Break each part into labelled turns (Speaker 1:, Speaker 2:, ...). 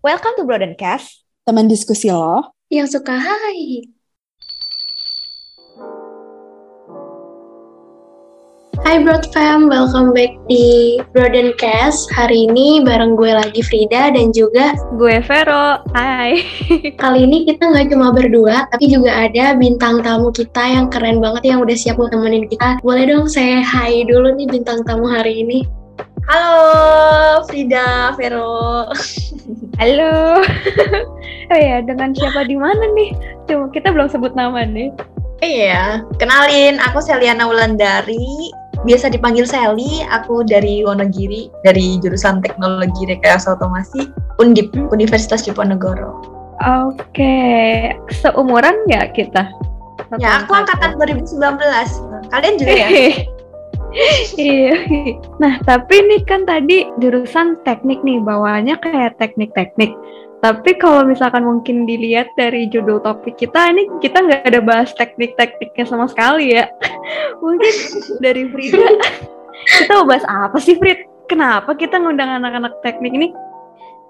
Speaker 1: Welcome to Broadencast.
Speaker 2: Teman diskusi lo.
Speaker 3: Yang suka hai. Hai Broad Fam, welcome back di Broadencast. Hari ini bareng gue lagi Frida dan juga
Speaker 1: Gue Vero. Hai.
Speaker 3: kali ini kita nggak cuma berdua, tapi juga ada bintang tamu kita yang keren banget yang udah siap buat temenin kita. Boleh dong saya hai dulu nih bintang tamu hari ini.
Speaker 4: Halo Frida, Vero.
Speaker 1: Halo. oh ya, dengan siapa di mana nih? Cuma kita belum sebut nama nih.
Speaker 4: Iya, kenalin aku Seliana Wulandari. Biasa dipanggil Seli, aku dari Wonogiri, dari jurusan Teknologi Rekayasa Otomasi Undip, Universitas Diponegoro.
Speaker 1: Oke, seumuran nggak kita?
Speaker 4: Ya, aku angkatan 2019. Kalian juga ya?
Speaker 1: iya. Nah, tapi ini kan tadi jurusan teknik nih, bawaannya kayak teknik-teknik. Tapi kalau misalkan mungkin dilihat dari judul topik kita, ini kita nggak ada bahas teknik-tekniknya sama sekali ya. mungkin dari Frida, kita mau bahas apa sih Frid? Kenapa kita ngundang anak-anak teknik ini?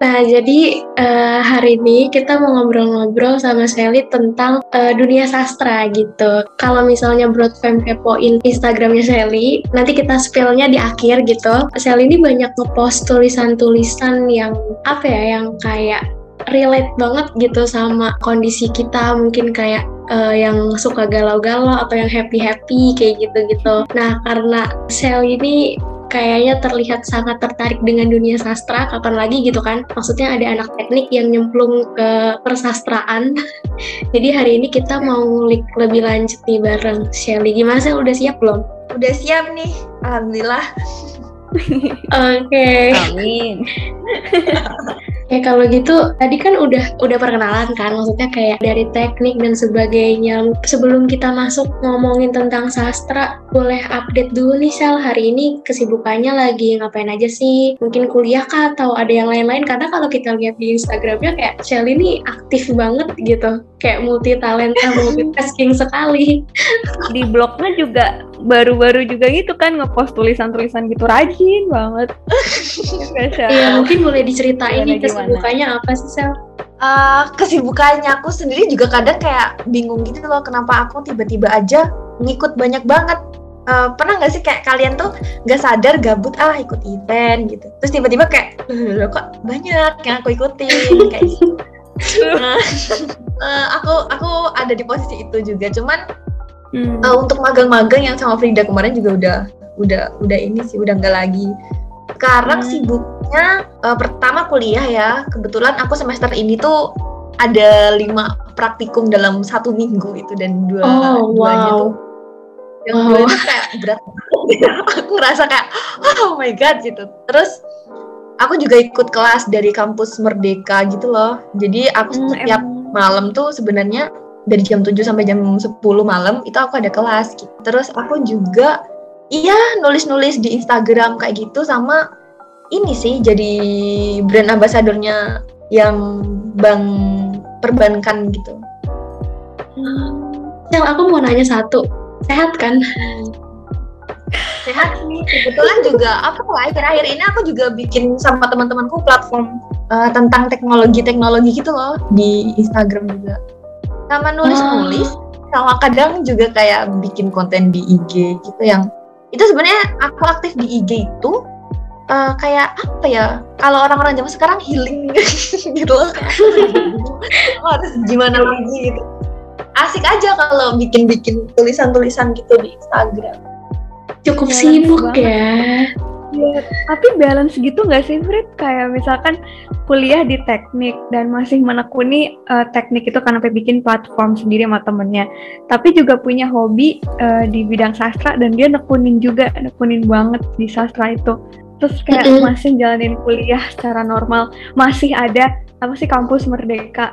Speaker 3: Nah, jadi uh, hari ini kita mau ngobrol-ngobrol sama Sally tentang uh, dunia sastra gitu. Kalau misalnya Broad Fam kepoin Instagramnya Sally, nanti kita spillnya di akhir gitu. Sally ini banyak ngepost tulisan-tulisan yang apa ya, yang kayak relate banget gitu sama kondisi kita mungkin kayak uh, yang suka galau-galau atau yang happy-happy kayak gitu-gitu. Nah, karena Sally ini kayaknya terlihat sangat tertarik dengan dunia sastra kapan lagi gitu kan maksudnya ada anak teknik yang nyemplung ke persastraan jadi hari ini kita mau ngulik lebih lanjut nih bareng Shelly gimana sih udah siap belum
Speaker 4: udah siap nih alhamdulillah
Speaker 3: Oke. Okay.
Speaker 1: Amin.
Speaker 3: Ya kalau gitu tadi kan udah udah perkenalan kan maksudnya kayak dari teknik dan sebagainya. Sebelum kita masuk ngomongin tentang sastra, boleh update dulu nih Sel hari ini kesibukannya lagi ngapain aja sih? Mungkin kuliah kah atau ada yang lain-lain? Karena kalau kita lihat di Instagramnya kayak Sel ini aktif banget gitu, kayak multi talenta, multitasking sekali.
Speaker 1: Di blognya juga baru-baru juga gitu kan ngepost tulisan-tulisan gitu rajin banget.
Speaker 3: Iya mungkin boleh diceritain nih kesibukannya apa sih Sel?
Speaker 4: Uh, kesibukannya aku sendiri juga kadang kayak bingung gitu loh kenapa aku tiba-tiba aja ngikut banyak banget uh, pernah nggak sih kayak kalian tuh nggak sadar gabut ah ikut event gitu terus tiba-tiba kayak loh kok banyak yang aku ikutin kayak gitu nah, uh, aku aku ada di posisi itu juga cuman hmm. uh, untuk magang-magang yang sama Frida kemarin juga udah udah udah ini sih udah nggak lagi sekarang hmm. sibuknya uh, pertama kuliah ya kebetulan aku semester ini tuh ada lima praktikum dalam satu minggu itu dan dua
Speaker 3: oh,
Speaker 4: duanya
Speaker 3: wow.
Speaker 4: tuh yang wow. dua kayak berat aku ngerasa kayak oh my god gitu terus aku juga ikut kelas dari kampus Merdeka gitu loh jadi aku hmm, setiap em. malam tuh sebenarnya dari jam 7 sampai jam 10 malam itu aku ada kelas gitu. terus aku juga iya nulis-nulis di Instagram kayak gitu sama ini sih jadi brand ambassadornya yang bank perbankan gitu.
Speaker 3: Hmm. Yang aku mau nanya satu, sehat kan?
Speaker 4: Sehat sih. Kebetulan juga apa lah akhir-akhir ini aku juga bikin sama teman-temanku platform uh, tentang teknologi-teknologi gitu loh di Instagram juga. Sama nulis-nulis, oh. sama kadang juga kayak bikin konten di IG gitu yang itu sebenarnya aku aktif di IG itu uh, kayak apa ya kalau orang-orang zaman sekarang healing gitu loh. Harus gimana lagi gitu. Asik aja kalau bikin-bikin tulisan-tulisan gitu di Instagram.
Speaker 3: Cukup ya, sibuk ya
Speaker 1: Ya, tapi balance gitu nggak sih Frit? Kayak misalkan kuliah di teknik dan masih menekuni uh, teknik itu karena bikin platform sendiri sama temennya. Tapi juga punya hobi uh, di bidang sastra dan dia nekunin juga, nekunin banget di sastra itu. Terus kayak mm -hmm. masih jalanin kuliah secara normal, masih ada apa sih kampus Merdeka.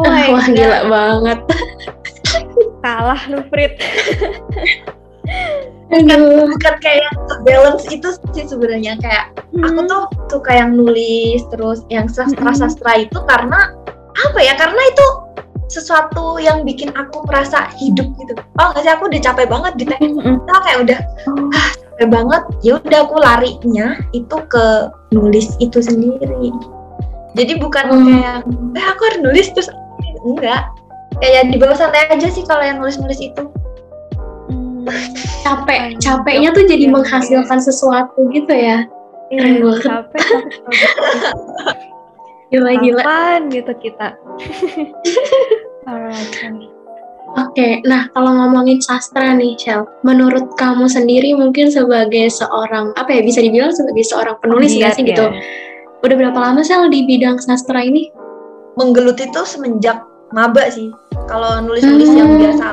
Speaker 3: Wah, Wah gila banget.
Speaker 1: Kalah lu Frit.
Speaker 4: bukan bukan kayak balance itu sih sebenarnya kayak hmm. aku tuh suka yang nulis terus yang sastra sastra itu karena apa ya karena itu sesuatu yang bikin aku merasa hidup gitu. Oh nggak sih aku udah capek banget di teknik. Mm kayak udah ah, capek banget. Ya udah aku larinya itu ke nulis itu sendiri. Jadi bukan
Speaker 3: Hmm.
Speaker 4: kayak eh aku harus nulis terus. Enggak. Kayak di bawah santai aja sih kalau yang nulis-nulis itu.
Speaker 1: Hmm.
Speaker 3: Capek capeknya tuh jadi menghasilkan sesuatu gitu ya Keren
Speaker 1: Iya,
Speaker 3: banget.
Speaker 1: capek
Speaker 3: gila gila
Speaker 1: Kapan gitu kita. Alright.
Speaker 3: Oke, nah kalau ngomongin sastra nih, Shell, menurut kamu sendiri mungkin sebagai seorang apa ya bisa dibilang sebagai seorang penulis nggak sih
Speaker 1: ya.
Speaker 3: gitu? Udah berapa lama Shell di bidang sastra ini?
Speaker 4: menggeluti itu semenjak maba sih kalau nulis-nulis
Speaker 3: Hmm.
Speaker 4: yang biasa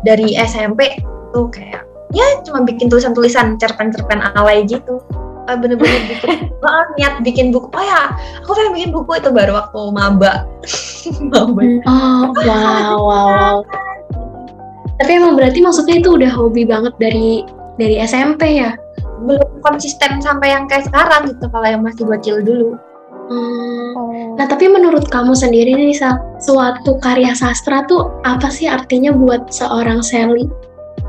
Speaker 4: dari SMP tuh kayak ya cuma bikin tulisan-tulisan cerpen-cerpen alay gitu Eh, bener-bener bikin oh, niat bikin buku oh ya aku pengen bikin buku itu baru waktu maba maba
Speaker 3: Oh, wow, wow, wow. Tapi emang berarti maksudnya itu udah hobi banget dari dari SMP ya?
Speaker 4: belum konsisten sampai yang kayak sekarang gitu kalau yang masih bocil dulu
Speaker 3: Hmm.
Speaker 1: Oh.
Speaker 3: Nah, tapi menurut kamu sendiri nih, Sal, suatu karya sastra tuh apa sih artinya buat seorang Sally?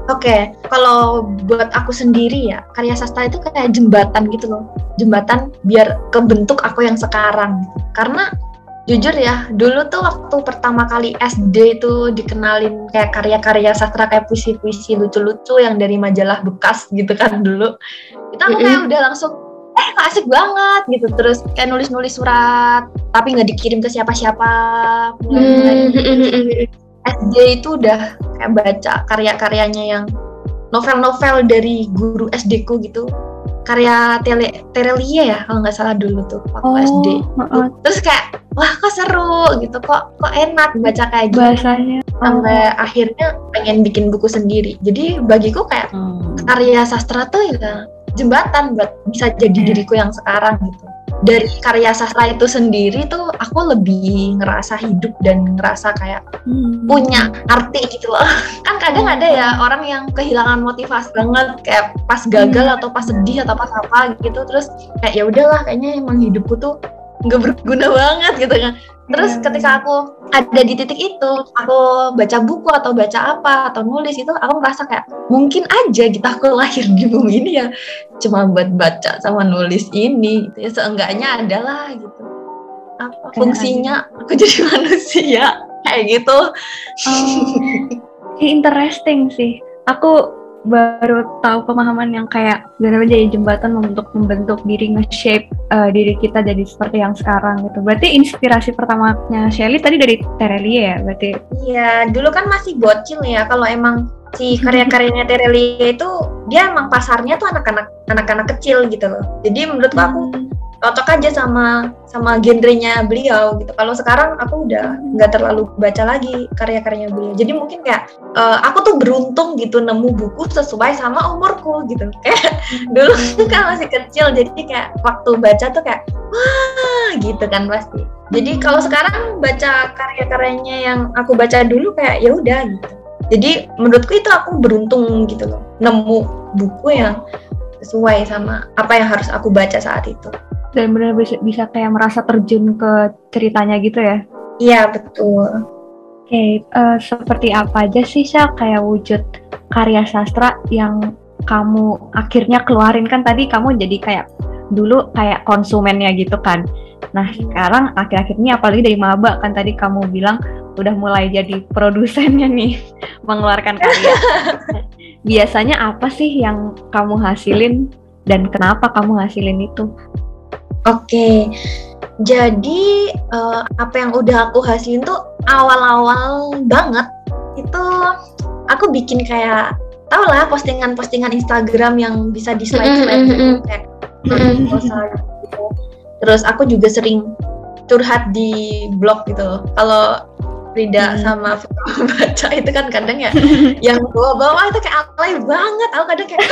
Speaker 4: Oke, kalau buat aku sendiri ya, karya sastra itu kayak jembatan gitu loh. Jembatan biar kebentuk aku yang sekarang. Karena jujur ya, dulu tuh waktu pertama kali SD itu dikenalin kayak karya-karya sastra kayak puisi-puisi lucu-lucu yang dari majalah bekas gitu kan dulu. Itu aku kayak udah langsung eh asik banget gitu terus kayak nulis-nulis surat tapi nggak dikirim ke siapa-siapa mulai-mulai
Speaker 3: Hmm.
Speaker 4: SD itu udah kayak baca karya-karyanya yang novel-novel dari guru SD ku gitu karya tele Terelie ya kalau nggak salah dulu tuh waktu
Speaker 1: Oh,
Speaker 4: SD
Speaker 1: heeh.
Speaker 4: terus kayak wah kok seru gitu kok kok enak baca kayak gitu
Speaker 1: bahasanya.
Speaker 4: sampai akhirnya pengen bikin buku sendiri jadi bagiku kayak
Speaker 1: Oh.
Speaker 4: karya sastra tuh ya jembatan buat bisa jadi
Speaker 1: Iya.
Speaker 4: diriku yang sekarang gitu dari karya sastra itu sendiri tuh aku lebih ngerasa hidup dan ngerasa kayak
Speaker 1: Hmm.
Speaker 4: punya arti gitu loh. Kan kadang ada ya orang yang kehilangan motivasi banget kayak pas gagal atau pas sedih atau pas apa gitu terus kayak ya udahlah kayaknya emang hidupku tuh nggak berguna banget gitu kan. Terus
Speaker 1: Iya.
Speaker 4: ketika aku ada di titik itu aku baca buku atau baca apa atau nulis itu aku merasa kayak mungkin aja gitu aku lahir di bumi ini ya cuma buat baca sama nulis ini gitu ya. Seenggaknya adalah gitu. Apa
Speaker 1: Kayak
Speaker 4: fungsinya aku jadi manusia kayak gitu.
Speaker 1: Oh, interesting sih. Aku baru tahu pemahaman yang kayak benar-benar jadi jembatan membentuk membentuk diri nge-shape uh, diri kita jadi seperti yang sekarang gitu. Berarti inspirasi pertamanya Shelly tadi dari Terelie ya, berarti.
Speaker 4: Iya, dulu kan masih bocil ya. Kalau emang si karya-karyanya Terelie itu dia emang pasarnya tuh anak-anak anak-anak kecil gitu loh. Jadi menurutku aku cocok aja sama sama genrenya beliau gitu. Kalau sekarang aku udah nggak terlalu baca lagi karya-karyanya beliau. Jadi mungkin kayak eh, aku tuh beruntung gitu nemu buku sesuai sama umurku gitu. Kayak dulu kan masih kecil, jadi kayak waktu baca tuh kayak wah gitu kan pasti. Jadi kalau sekarang baca karya-karyanya yang aku baca dulu kayak ya udah gitu. Jadi menurutku itu aku beruntung gitu loh, nemu buku yang sesuai sama apa yang harus aku baca saat itu.
Speaker 1: Dan benar bisa, bisa kayak merasa terjun ke ceritanya gitu ya.
Speaker 4: Iya betul.
Speaker 1: Oke, eh, seperti apa aja sih Syah kayak wujud karya sastra yang kamu akhirnya keluarin kan tadi kamu jadi kayak dulu kayak konsumennya gitu kan. Nah sekarang akhir-akhirnya apalagi dari maba kan tadi kamu bilang udah mulai jadi produsennya nih mengeluarkan karya. Biasanya apa sih yang kamu hasilin dan kenapa kamu hasilin itu?
Speaker 4: Oke. Jadi eh, apa yang udah aku hasilin tuh awal-awal banget itu aku bikin kayak tau lah postingan-postingan Instagram yang bisa di slide slide
Speaker 3: Mm, mm,
Speaker 4: gitu
Speaker 3: mm.
Speaker 4: kayak
Speaker 3: Mm,
Speaker 4: proposal gitu. Terus aku juga sering curhat di blog gitu. Kalau Rida
Speaker 1: Hmm.
Speaker 4: sama baca itu kan kadang ya yang bawa-bawa itu kayak alay banget. Aku kadang kayak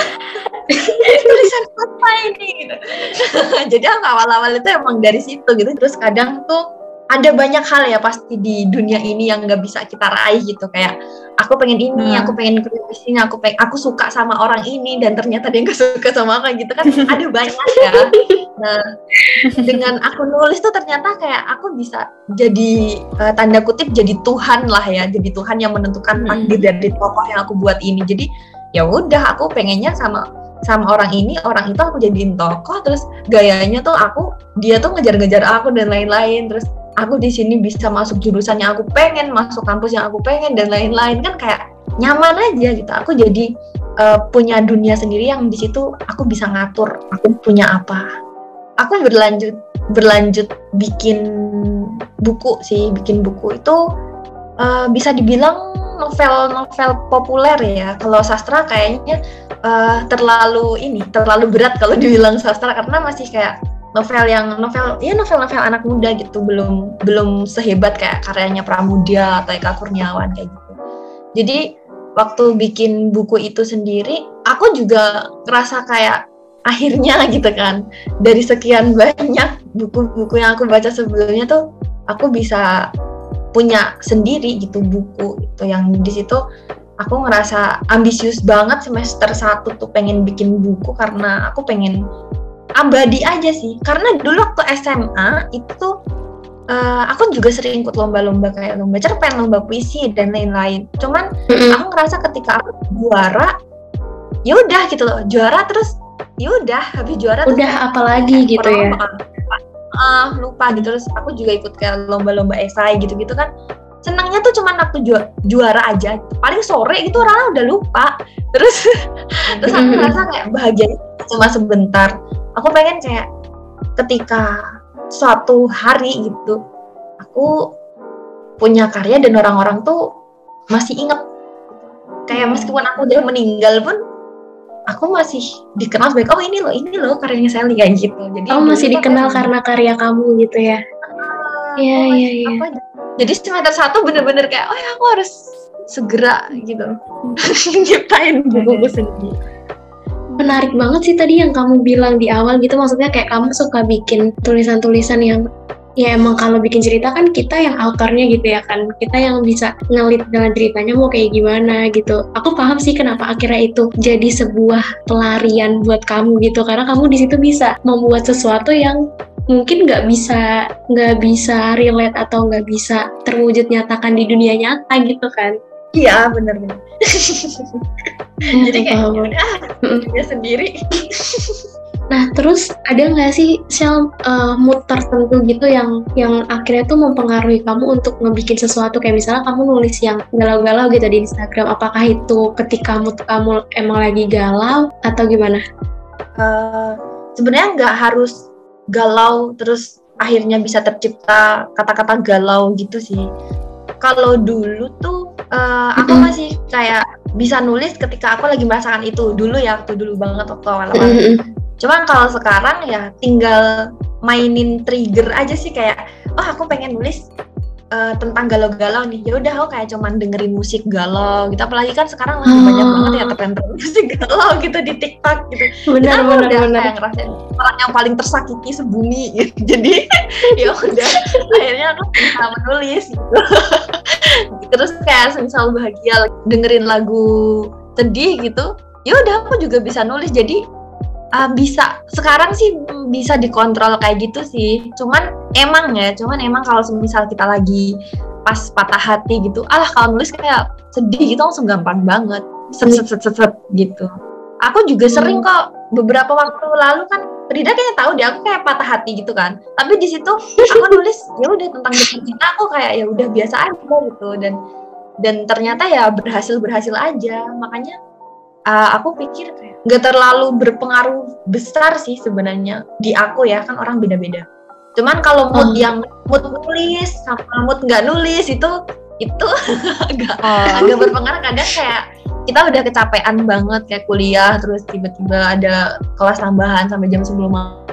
Speaker 4: tulisan apa ini gitu. Jadi aku awal-awal itu emang dari situ gitu. Terus kadang tuh ada banyak hal ya pasti di dunia ini yang nggak bisa kita raih gitu kayak aku pengen ini,
Speaker 1: Hmm.
Speaker 4: aku pengen di sini, aku pengen aku suka sama orang ini dan ternyata dia nggak suka sama aku gitu kan ada banyak ya. Nah dengan aku nulis tuh ternyata kayak aku bisa jadi eh, tanda kutip jadi Tuhan lah ya, jadi Tuhan yang menentukan
Speaker 1: Hmm.
Speaker 4: takdir dari tokoh yang aku buat ini. Jadi ya udah aku pengennya sama sama orang ini orang itu aku jadiin tokoh terus gayanya tuh aku dia tuh ngejar-ngejar aku dan lain-lain terus aku di sini bisa masuk jurusan yang aku pengen masuk kampus yang aku pengen dan lain-lain. Kan kayak nyaman aja gitu. Aku jadi uh, punya dunia sendiri yang di situ aku bisa ngatur aku punya apa. Aku berlanjut berlanjut bikin buku sih bikin buku itu uh, bisa dibilang novel-novel populer ya. Kalau sastra kayaknya uh, terlalu ini, terlalu berat kalau dibilang sastra karena masih kayak novel yang novel ya novel-novel anak muda gitu belum belum sehebat kayak karyanya Pramudia atau Eka Kurniawan kayak gitu. Jadi waktu bikin buku itu sendiri, aku juga ngerasa kayak akhirnya gitu kan dari sekian banyak buku-buku yang aku baca sebelumnya tuh aku bisa punya sendiri gitu buku itu yang di situ aku ngerasa ambisius banget semester satu tuh pengen bikin buku karena aku pengen abadi aja sih. Karena dulu waktu SMA itu uh, aku juga sering ikut lomba-lomba kayak lomba cerpen, lomba puisi dan lain-lain. Cuman mm-hmm. aku ngerasa ketika aku juara, ya udah gitu loh, juara terus ya udah habis juara
Speaker 3: udah apalagi gitu ya?
Speaker 4: uh, lupa. Gitu. Terus aku juga ikut kayak lomba-lomba esai gitu-gitu kan. Senangnya tuh cuma waktu ju juara aja. Paling sore gitu orang udah lupa. Terus terus aku merasa kayak bahagia cuma sebentar aku pengen kayak ketika suatu hari gitu aku punya karya dan orang-orang tuh masih inget kayak meskipun aku udah meninggal pun aku masih dikenal sebagai oh ini loh ini loh karyanya Sally kayak gitu.
Speaker 3: Jadi oh masih dikenal karena karya kamu gitu ya?
Speaker 4: Ah, iya iya iya. jadi semester satu bener-bener kayak oh ya aku harus segera gitu. Nyiptain buku-buku sendiri
Speaker 3: menarik banget sih tadi yang kamu bilang di awal gitu. Maksudnya kayak kamu suka bikin tulisan-tulisan yang ya emang kalau bikin cerita kan kita yang autornya gitu ya kan. Kita yang bisa ngelit dengan ceritanya mau kayak gimana gitu. Aku paham sih kenapa akhirnya itu jadi sebuah pelarian buat kamu gitu. Karena kamu di situ bisa membuat sesuatu yang mungkin nggak bisa nggak bisa relate atau nggak bisa terwujud nyatakan di dunia nyata gitu kan
Speaker 4: iya bener bener jadi kayak udah dunia sendiri.
Speaker 3: Nah, terus ada nggak sih sel uh, mood tertentu gitu yang yang akhirnya tuh mempengaruhi kamu untuk ngebikin sesuatu? Kayak misalnya kamu nulis yang galau-galau gitu di Instagram, apakah itu ketika mood kamu emang lagi galau atau gimana?
Speaker 4: Uh, Sebenarnya nggak harus galau terus akhirnya bisa tercipta kata-kata galau gitu sih. Kalau dulu tuh uh, aku masih kayak bisa nulis ketika aku lagi merasakan itu. Dulu ya waktu dulu banget waktu awal-awal. Cuman kalau sekarang ya tinggal mainin trigger aja sih kayak oh aku pengen nulis uh, tentang galau-galau nih. Ya udah aku kayak cuman dengerin musik galau gitu. Apalagi kan sekarang lagi hmm. banyak banget ya tren musik galau gitu di TikTok gitu.
Speaker 3: Benar
Speaker 4: kita
Speaker 3: benar
Speaker 4: udah
Speaker 3: benar
Speaker 4: kayak ngerasain orang yang paling tersakiti sebumi gitu. jadi ya udah. Akhirnya aku bisa menulis gitu. Terus kayak misal bahagia dengerin lagu sedih gitu ya udah aku juga bisa nulis. Jadi uh, bisa sekarang sih bisa dikontrol kayak gitu sih. Cuman emang ya cuman emang kalau misal kita lagi pas patah hati gitu alah kalau nulis kayak sedih gitu langsung gampang banget. Set set set set, set gitu. Aku juga hmm. sering kok beberapa waktu lalu kan Rida kayaknya tahu deh aku kayak patah hati gitu kan. Tapi di situ aku nulis ya udah tentang cinta aku kayak ya udah biasa aja gitu. Dan dan ternyata ya berhasil berhasil aja. Makanya uh, aku pikir nggak terlalu berpengaruh besar sih sebenarnya di aku ya kan orang beda-beda. Cuman kalau mood hmm. yang mood nulis sama mood nggak nulis itu itu agak oh. agak berpengaruh kadang kayak kita udah kecapean banget kayak kuliah terus tiba-tiba ada kelas tambahan sampai jam sebelum malam.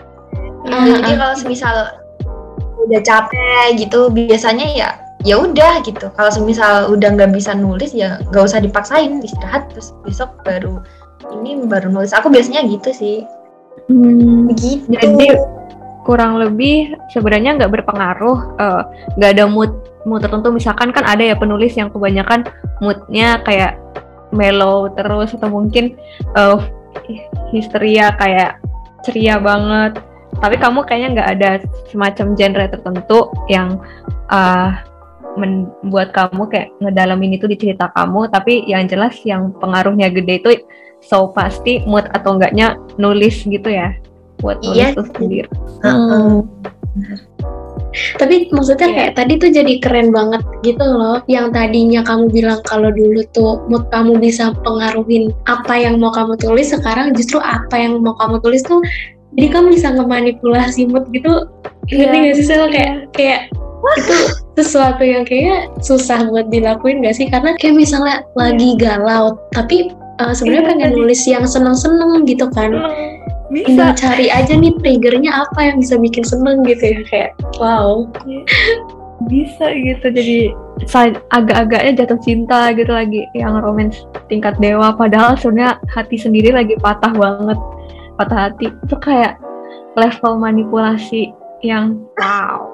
Speaker 4: Hmm. Jadi kalau semisal udah capek gitu biasanya ya ya udah gitu. Kalau semisal udah nggak bisa nulis ya nggak usah dipaksain istirahat terus besok baru ini baru nulis. Aku biasanya gitu sih.
Speaker 1: Hmm, gitu jadi kurang lebih sebenarnya nggak berpengaruh eh, nggak uh, ada mood mood tertentu. Misalkan kan ada ya penulis yang kebanyakan moodnya kayak mellow terus atau mungkin uh, histeria kayak ceria banget. Tapi kamu kayaknya nggak ada semacam genre tertentu yang uh, membuat kamu kayak ngedalamin itu di cerita kamu tapi yang jelas yang pengaruhnya gede itu so pasti mood atau enggaknya nulis gitu ya buat nulis
Speaker 4: Iya
Speaker 1: itu sendiri.
Speaker 4: Heeh.
Speaker 3: Tapi maksudnya
Speaker 1: Iya.
Speaker 3: kayak tadi tuh jadi keren banget gitu loh. Yang tadinya kamu bilang kalau dulu tuh mood kamu bisa pengaruhin apa yang mau kamu tulis, sekarang justru apa yang mau kamu tulis tuh jadi kamu bisa ngemanipulasi mood gitu. Ngerti
Speaker 1: Iya,
Speaker 3: gak sih Sel? Kayak
Speaker 1: iya.
Speaker 3: kayak itu sesuatu yang kayak susah buat dilakuin gak sih? Karena kayak misalnya lagi galau, tapi uh, sebenarnya
Speaker 1: Iya,
Speaker 3: pengen nulis yang seneng-seneng gitu kan. Tinggal
Speaker 1: Bisa.
Speaker 3: cari aja nih triggernya apa yang bisa bikin seneng gitu ya kayak wow.
Speaker 1: bisa gitu jadi agak-agaknya jatuh cinta gitu lagi yang romance tingkat dewa padahal sebenarnya hati sendiri lagi patah banget patah hati itu kayak level manipulasi yang wow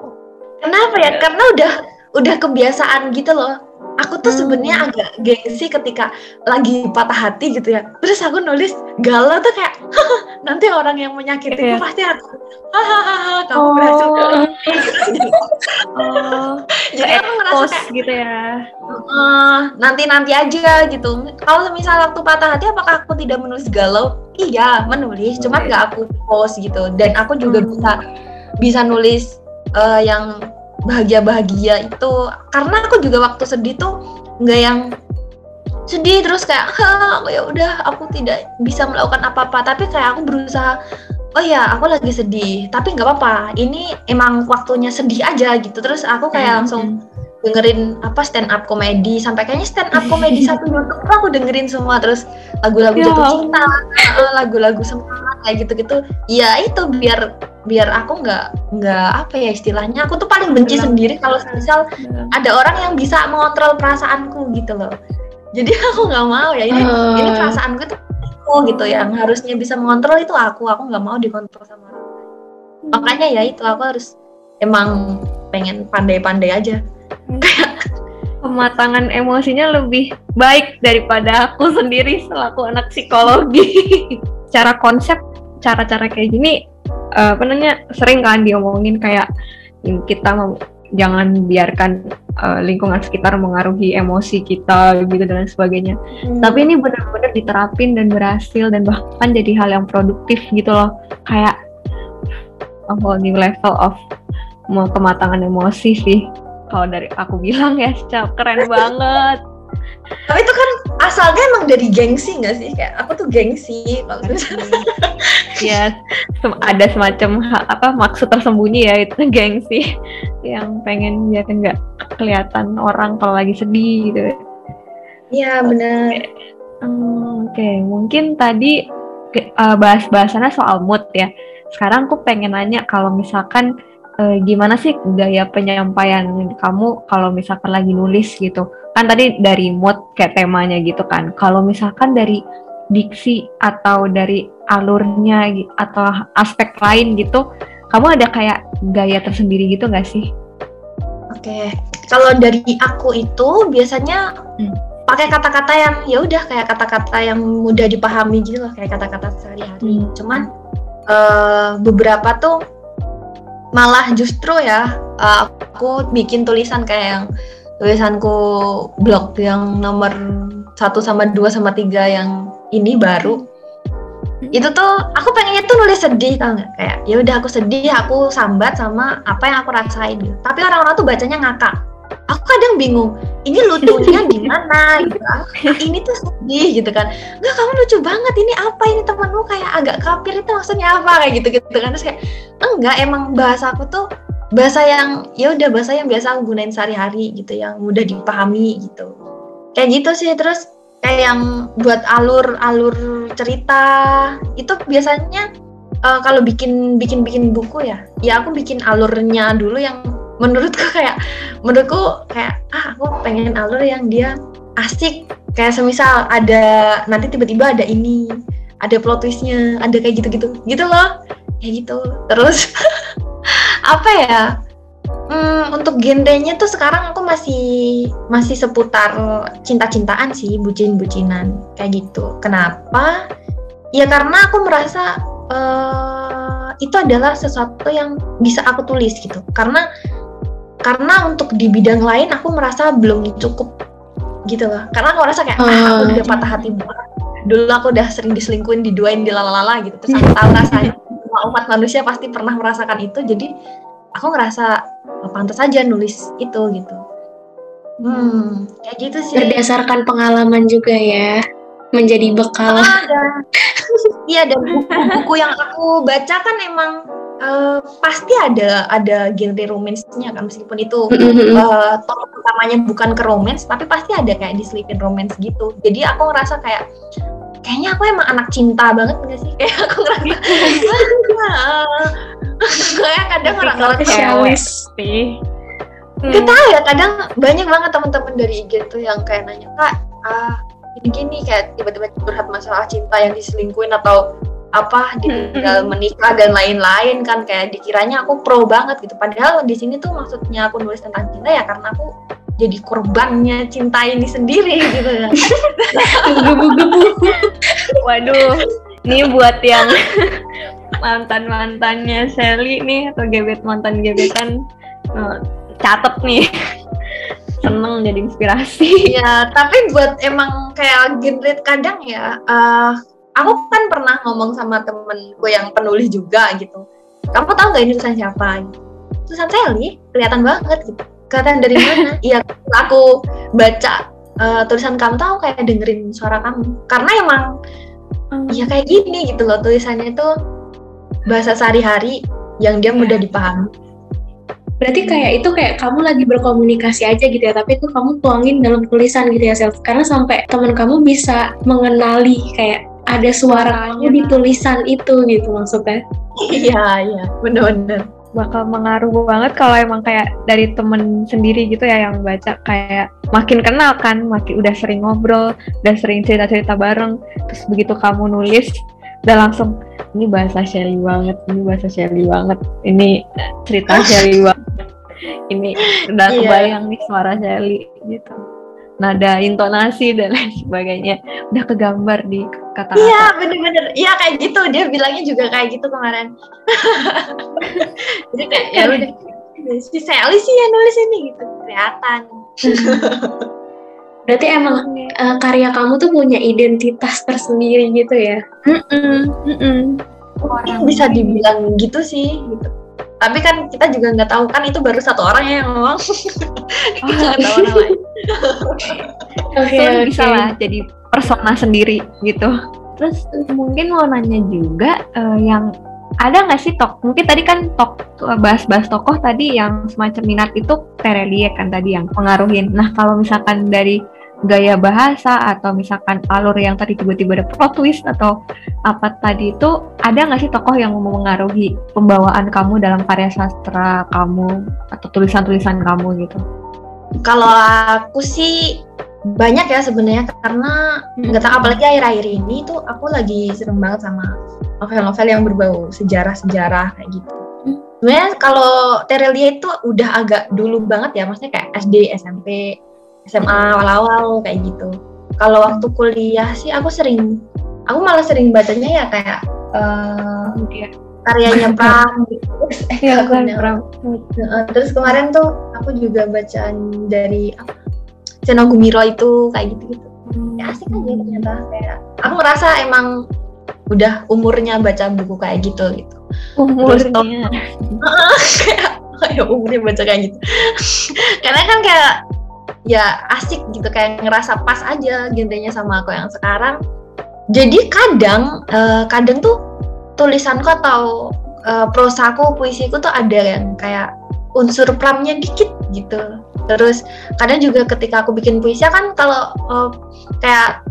Speaker 4: Kenapa ya? Karena udah udah kebiasaan gitu loh. Aku tuh
Speaker 1: Hmm.
Speaker 4: sebenarnya agak gengsi ketika lagi patah hati gitu ya. Terus aku nulis galau tuh kayak "Haha, nanti orang yang menyakiti
Speaker 1: Iya.
Speaker 4: pasti aku hahaha kamu
Speaker 1: Oh.
Speaker 4: berhasil.
Speaker 1: oh
Speaker 4: Jadi aku ngerasa kayak
Speaker 1: gitu ya
Speaker 4: nanti nanti aja gitu. Kalau misal waktu patah hati apakah aku tidak menulis galau? Iya, menulis, cuman
Speaker 1: Menulis.
Speaker 4: nggak aku post gitu. Dan aku juga
Speaker 1: Hmm.
Speaker 4: bisa bisa nulis eh, yang bahagia-bahagia itu karena aku juga waktu sedih tuh nggak yang sedih terus kayak ha ya udah aku tidak bisa melakukan apa-apa. Tapi kayak aku berusaha oh ya aku lagi sedih tapi nggak apa-apa ini emang waktunya sedih aja gitu. Terus aku kayak langsung dengerin apa stand up komedi sampai kayaknya stand up komedi satu YouTube aku dengerin semua terus lagu-lagu
Speaker 1: Ya
Speaker 4: jatuh cinta lagu-lagu semangat kayak gitu-gitu ya itu biar biar aku nggak nggak apa ya istilahnya aku tuh paling benci
Speaker 1: Hilang.
Speaker 4: sendiri kalau misal ada orang yang bisa mengontrol perasaanku gitu loh jadi aku nggak mau ya ini
Speaker 3: Eh.
Speaker 4: ini perasaanku tuh aku gitu yang harusnya bisa mengontrol itu aku aku nggak mau dikontrol sama orang lain. makanya ya itu aku harus emang pengen pandai-pandai aja
Speaker 1: pematangan emosinya lebih baik daripada aku sendiri selaku anak psikologi. Cara konsep, cara-cara kayak gini, eh, apa namanya, sering kan diomongin kayak kita mau jangan biarkan eh, lingkungan sekitar mengaruhi emosi kita gitu dan sebagainya. Tapi ini benar-benar diterapin dan berhasil dan bahkan jadi hal yang produktif gitu loh. Kayak a whole new level of mau kematangan emosi sih. Kalau dari aku bilang ya, Cap, keren banget.
Speaker 4: tapi itu kan asalnya emang dari gengsi nggak sih kayak aku tuh gengsi
Speaker 1: ya, sem- ada semacam apa maksud tersembunyi ya itu gengsi yang pengen biar nggak kelihatan orang kalau lagi sedih gitu.
Speaker 4: iya benar
Speaker 1: Hmm, Oke, mungkin tadi uh, bahas-bahasannya soal mood ya. Sekarang aku pengen nanya kalau misalkan uh, gimana sih gaya penyampaian kamu kalau misalkan lagi nulis gitu. Kan tadi dari mood kayak temanya gitu kan. Kalau misalkan dari diksi atau dari alurnya atau aspek lain gitu, kamu ada kayak gaya tersendiri gitu nggak sih?
Speaker 4: Oke, kalau dari aku itu biasanya
Speaker 1: Hmm.
Speaker 4: pakai kata-kata yang ya udah kayak kata-kata yang mudah dipahami gitu loh, kayak kata-kata sehari-hari.
Speaker 1: Hmm.
Speaker 4: Cuman eh, beberapa tuh malah justru ya eh, aku bikin tulisan kayak yang tulisanku blog yang nomor 1 sama 2 sama 3 yang ini baru. Itu tuh aku pengennya tuh nulis sedih tau nggak? Kayak ya udah aku sedih aku sambat sama apa yang aku rasain. Gitu tapi orang-orang tuh bacanya ngakak aku kadang bingung ini lucunya di mana gitu. Kan "Ah, ini tuh sedih gitu kan. Enggak kamu lucu banget ini apa? Ini temanmu kayak agak kafir itu maksudnya apa? Kayak gitu gitu kan. Terus kayak enggak emang bahasa aku tuh bahasa yang ya udah bahasa yang biasa aku gunain sehari-hari gitu yang mudah dipahami gitu. Kayak gitu sih terus kayak yang buat alur-alur cerita itu biasanya eh, kalau bikin bikin bikin buku ya ya aku bikin alurnya dulu yang menurutku kayak menurutku kayak ah aku pengen alur yang dia asik kayak semisal ada nanti tiba-tiba ada ini ada plot twistnya ada kayak gitu-gitu gitu loh kayak gitu terus apa ya Hmm, untuk genrenya tuh sekarang aku masih masih seputar cinta-cintaan sih, bucin-bucinan kayak gitu. Kenapa? Ya karena aku merasa eh, itu adalah sesuatu yang bisa aku tulis gitu. Karena karena untuk di bidang lain aku merasa belum cukup gitu loh. Karena aku merasa kayak ah, aku
Speaker 3: Hmm.
Speaker 4: udah patah hati banget. dulu aku udah sering diselingkuin diduain dilalala gitu terus aku tahu rasanya semua umat manusia pasti pernah merasakan itu jadi aku ngerasa oh, pantas aja nulis itu gitu hmm kayak gitu sih
Speaker 3: Berdasarkan pengalaman juga ya, menjadi bekal.
Speaker 4: Ah, dan iya dan buku-buku yang aku baca kan emang eh, pasti ada ada genre romance-nya kan meskipun itu
Speaker 3: Mm-mm.
Speaker 4: eh, topik utamanya bukan ke romance tapi pasti ada kayak diselipin romance gitu jadi aku ngerasa kayak kayaknya aku emang anak cinta banget gak sih kayak aku ngerasa kayak kadang orang-orang tuh
Speaker 3: Spesialis.
Speaker 1: sih.
Speaker 4: Gak tahu ya kadang banyak banget teman-teman dari IG tuh yang kayak nanya kak ah ini gini kayak tiba-tiba curhat masalah cinta yang diselingkuin atau apa ditinggal menikah dan lain-lain kan kayak dikiranya aku pro banget gitu padahal di sini tuh maksudnya aku nulis tentang cinta ya karena aku jadi korbannya cinta ini sendiri gitu ya
Speaker 1: Waduh, ini buat yang mantan-mantannya Sally nih atau gebet mantan gebetan eh, catet nih. Seneng jadi inspirasi.
Speaker 4: ya tapi buat emang kayak genre kadang ya eh, aku kan pernah ngomong sama temenku yang penulis juga gitu. Kamu tahu nggak ini tulisan siapa? Tulisan Sally kelihatan banget gitu. Kelihatan dari mana? Iya aku baca eh, tulisan kamu tahu kayak dengerin suara kamu. Karena emang ya kayak gini gitu loh tulisannya itu bahasa sehari-hari yang dia mudah dipahami.
Speaker 3: Berarti kayak itu kayak kamu lagi berkomunikasi aja gitu ya, tapi itu kamu tuangin dalam tulisan gitu ya, Self. Karena sampai teman kamu bisa mengenali kayak ada suara kamu di tulisan itu gitu maksudnya.
Speaker 4: iya iya bener-bener
Speaker 1: bakal mengaruh banget kalau emang kayak dari temen sendiri gitu ya yang baca kayak makin kenal kan, makin udah sering ngobrol, udah sering cerita-cerita bareng, terus begitu kamu nulis udah langsung ini bahasa Shelly banget, ini bahasa Shelly banget, ini cerita Shelly banget, ini udah
Speaker 4: Iya.
Speaker 1: kebayang nih suara Shelly gitu, nada intonasi dan lain sebagainya udah kegambar di kata-kata.
Speaker 4: Iya bener-bener, iya kayak gitu dia bilangnya juga kayak gitu kemarin. Jadi kayak ya udah si Sally sih yang nulis ini gitu kelihatan.
Speaker 3: Berarti emang eh, karya kamu tuh punya identitas tersendiri gitu ya.
Speaker 1: Mm-mm, mm-mm.
Speaker 4: Mungkin bisa dibilang gitu sih gitu. Tapi kan kita juga nggak tahu kan itu baru satu orang ya yang ngomong. kita nggak tahu orang lain.
Speaker 3: Oke,
Speaker 1: Itu
Speaker 3: oke.
Speaker 1: bisa lah jadi persona sendiri gitu. Terus mungkin mau nanya juga eh, yang ada nggak sih tok? Mungkin tadi kan tok bahas-bahas tokoh tadi yang semacam minat itu Terelie kan tadi yang pengaruhin. Nah kalau misalkan dari gaya bahasa atau misalkan alur yang tadi tiba-tiba ada plot twist atau apa tadi itu ada nggak sih tokoh yang mempengaruhi pembawaan kamu dalam karya sastra kamu atau tulisan-tulisan kamu gitu?
Speaker 4: Kalau aku sih banyak ya sebenarnya karena nggak tahu apalagi akhir-akhir ini tuh aku lagi seneng banget sama novel-novel yang berbau sejarah-sejarah kayak gitu.
Speaker 1: Hmm.
Speaker 4: Sebenarnya kalau Terelia itu udah agak dulu banget ya, maksudnya kayak SD, SMP, SMA awal-awal kayak gitu. Kalau waktu kuliah sih aku sering, aku malah sering bacanya ya kayak
Speaker 1: Iya.
Speaker 4: karyanya Pram aku namanya-
Speaker 1: Pram.
Speaker 4: Terus kemarin tuh aku juga bacaan dari apa? Seno Gumiro itu kayak gitu-gitu. Ya asik aja ternyata kayak aku merasa emang udah umurnya baca buku kayak gitu gitu.
Speaker 1: umurnya
Speaker 4: kayak kayak umurnya baca kayak gitu. Karena kan kayak ya asik gitu kayak ngerasa pas aja genrenya sama aku yang sekarang. Jadi kadang eh, kadang tuh tulisanku atau eh, prosaku, puisiku tuh ada yang kayak unsur pramnya dikit gitu. Terus kadang juga ketika aku bikin puisi kan kalau eh, kayak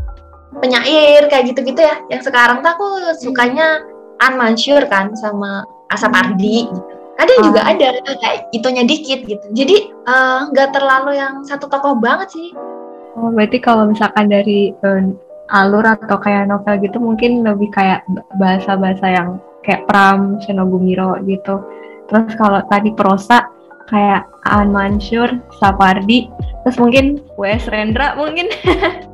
Speaker 4: penyair kayak gitu-gitu ya. Yang sekarang tuh aku sukanya An Mansur kan sama Asap Ardi gitu. Kadang juga
Speaker 1: Ah.
Speaker 4: ada kayak itunya dikit gitu. Jadi eh, nggak terlalu yang satu tokoh banget sih.
Speaker 1: Oh, berarti kalau misalkan dari eh, alur atau kayak novel gitu mungkin lebih kayak bahasa-bahasa yang kayak Pram, Senogumiro gitu. Terus kalau tadi prosa kayak An Mansur, Sapardi, terus mungkin W.S. Rendra mungkin.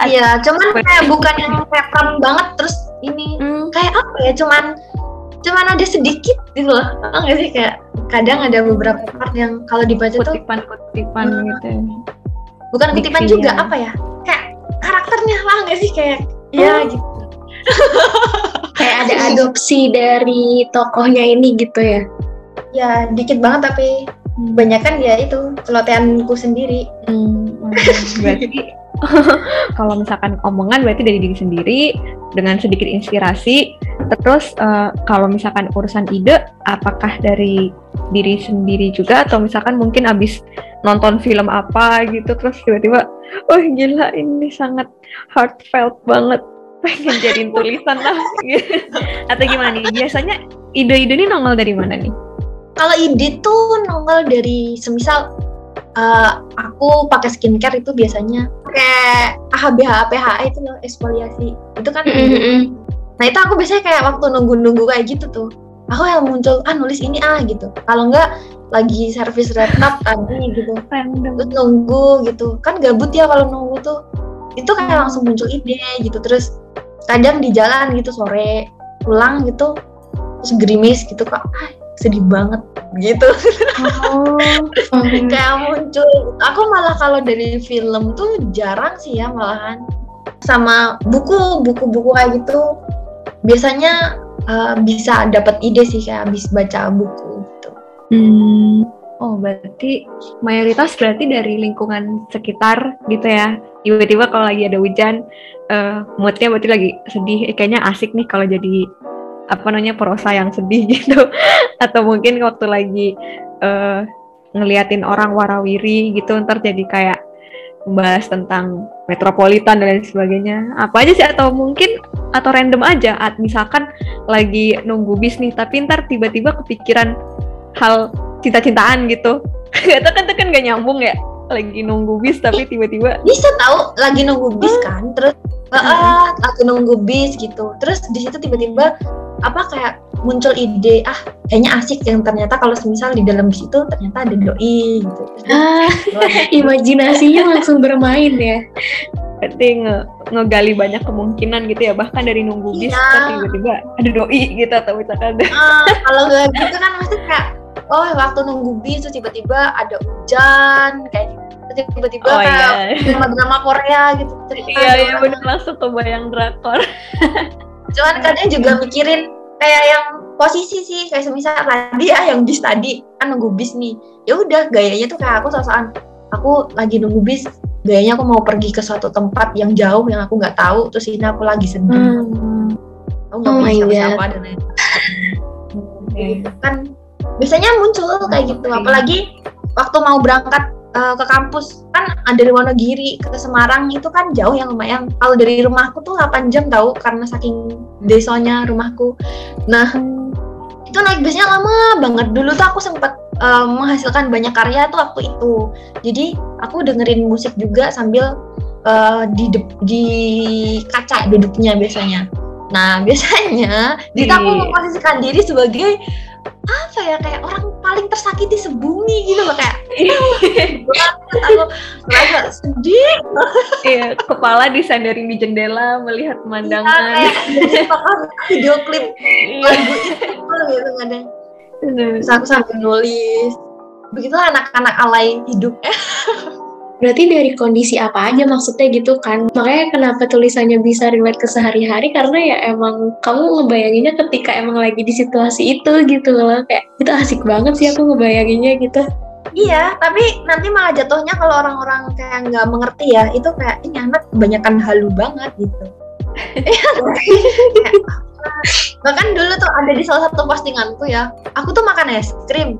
Speaker 4: Iya, cuman kayak bukan yang kayak pram banget terus ini
Speaker 1: Hmm,
Speaker 4: kayak apa ya? Cuman cuman ada sedikit gitu loh. Tau nggak sih kayak kadang ada beberapa part yang kalau dibaca tuh
Speaker 1: kutipan-kutipan
Speaker 4: Hmm.
Speaker 1: gitu. ya.
Speaker 4: bukan kutipan juga apa ya? Kayak karakternya lah nggak sih kayak
Speaker 3: Oh.
Speaker 4: gitu.
Speaker 3: Kayak ada adopsi dari tokohnya ini gitu ya.
Speaker 4: Ya dikit banget tapi banyak kan ya itu celotehanku sendiri.
Speaker 1: Hmm, berarti kalau misalkan omongan berarti dari diri sendiri dengan sedikit inspirasi. Terus eh, kalau misalkan urusan ide, apakah dari diri sendiri juga atau misalkan mungkin abis nonton film apa gitu terus tiba-tiba, oh gila ini sangat heartfelt banget pengen jadiin tulisan lah gitu. atau gimana nih biasanya ide-ide ini nongol dari mana nih
Speaker 4: Kalau ide tuh nongol dari semisal eh, aku pakai skincare itu biasanya pakai AHBH PHA itu loh eksfoliasi. Itu kan Nah itu aku biasanya kayak waktu nunggu-nunggu kayak gitu tuh. Aku yang muncul, ah nulis ini ah gitu. Kalau enggak lagi servis laptop tadi gitu.
Speaker 1: random
Speaker 4: Terus nunggu gitu. Kan gabut ya kalau nunggu tuh. Itu kayak langsung muncul ide gitu. Terus kadang di jalan gitu sore pulang gitu. Terus gerimis gitu kok. Ah, sedih banget gitu.
Speaker 1: oh
Speaker 4: kayak muncul. Aku malah kalau dari film tuh jarang sih ya malahan. Sama buku, buku-buku kayak gitu biasanya uh, bisa dapat ide sih kayak habis baca buku gitu.
Speaker 1: Hmm. Oh, berarti mayoritas berarti dari lingkungan sekitar gitu ya. Tiba-tiba kalau lagi ada hujan, eh moodnya berarti lagi sedih. Eh, kayaknya asik nih kalau jadi apa namanya prosa yang sedih gitu. Atau mungkin waktu lagi eh ngeliatin orang warawiri gitu, ntar jadi kayak membahas tentang metropolitan dan lain sebagainya. Apa aja sih atau mungkin atau random aja. At, misalkan lagi nunggu bis nih, tapi ntar tiba-tiba kepikiran hal cinta-cintaan gitu. Gak tau kan kan gak nyambung ya. Lagi nunggu bis tapi tiba-tiba
Speaker 4: Bisa tahu lagi nunggu bis kan, terus ah lagi nunggu bis gitu. Terus di situ tiba-tiba apa kayak muncul ide ah kayaknya asik yang ternyata kalau semisal di dalam bis itu ternyata ada doi gitu.
Speaker 3: Ah, imajinasinya langsung bermain ya.
Speaker 1: berarti nge ngegali banyak kemungkinan gitu ya. Bahkan dari nunggu bis
Speaker 4: Iya.
Speaker 1: tiba-tiba ada doi gitu atau misalkan ada
Speaker 4: Ah, kalau nggak gitu kan maksudnya kayak oh waktu nunggu bis terus tiba-tiba ada hujan kayak gitu. Tiba-tiba
Speaker 1: Oh
Speaker 4: kayak
Speaker 1: iya.
Speaker 4: drama-drama Korea gitu cerita
Speaker 1: Iya,
Speaker 4: ada
Speaker 1: iya
Speaker 4: orang-
Speaker 1: bener. Langsung kebayang drakor.
Speaker 4: cuman kadang juga mikirin kayak yang posisi sih kayak semisal tadi ya yang bis tadi. Kan nunggu bis nih. Ya udah gayanya tuh kayak aku sosokan aku lagi nunggu bis. Gayanya aku mau pergi ke suatu tempat yang jauh yang aku nggak tahu. Terus ini aku lagi sedih.
Speaker 1: Hmm.
Speaker 4: aku nggak
Speaker 3: Oh
Speaker 4: punya siapa-siapa dan lain kan. Biasanya muncul kayak gitu.
Speaker 1: Oke.
Speaker 4: apalagi waktu mau berangkat eh, ke kampus. Kan ah, dari Wonogiri ke Semarang itu kan jauh yang lumayan. Kalau dari rumahku tuh 8 jam tahu karena saking desanya rumahku. Nah itu naik bisnya lama banget. Dulu tuh aku sempat eh, menghasilkan banyak karya tuh waktu itu. Jadi aku dengerin musik juga sambil eh, di di kaca duduknya biasanya. Nah biasanya Dita aku memposisikan diri sebagai apa ya kayak orang paling tersakiti sebumi gitu loh kayak aku merasa sedih
Speaker 1: Iya, kepala disandarin di jendela melihat
Speaker 4: Iya,
Speaker 1: pemandangan.
Speaker 4: kayak menciptakan video klip
Speaker 1: Iya.
Speaker 4: lagu itu gitu kadang Terus aku sambil nulis. Begitulah anak-anak alay hidup. Eh,
Speaker 3: Berarti dari kondisi apa aja maksudnya gitu kan? Makanya kenapa tulisannya bisa relate ke sehari-hari karena ya emang kamu ngebayanginnya ketika emang lagi di situasi itu gitu loh. Kayak itu asik banget sih aku ngebayanginnya gitu.
Speaker 4: iya, tapi nanti malah jatuhnya kalau orang-orang kayak nggak mengerti ya, itu kayak ini anak kebanyakan halu banget gitu. Iya, kayak, Bahkan dulu tuh ada di salah satu postinganku ya, aku tuh makan es krim.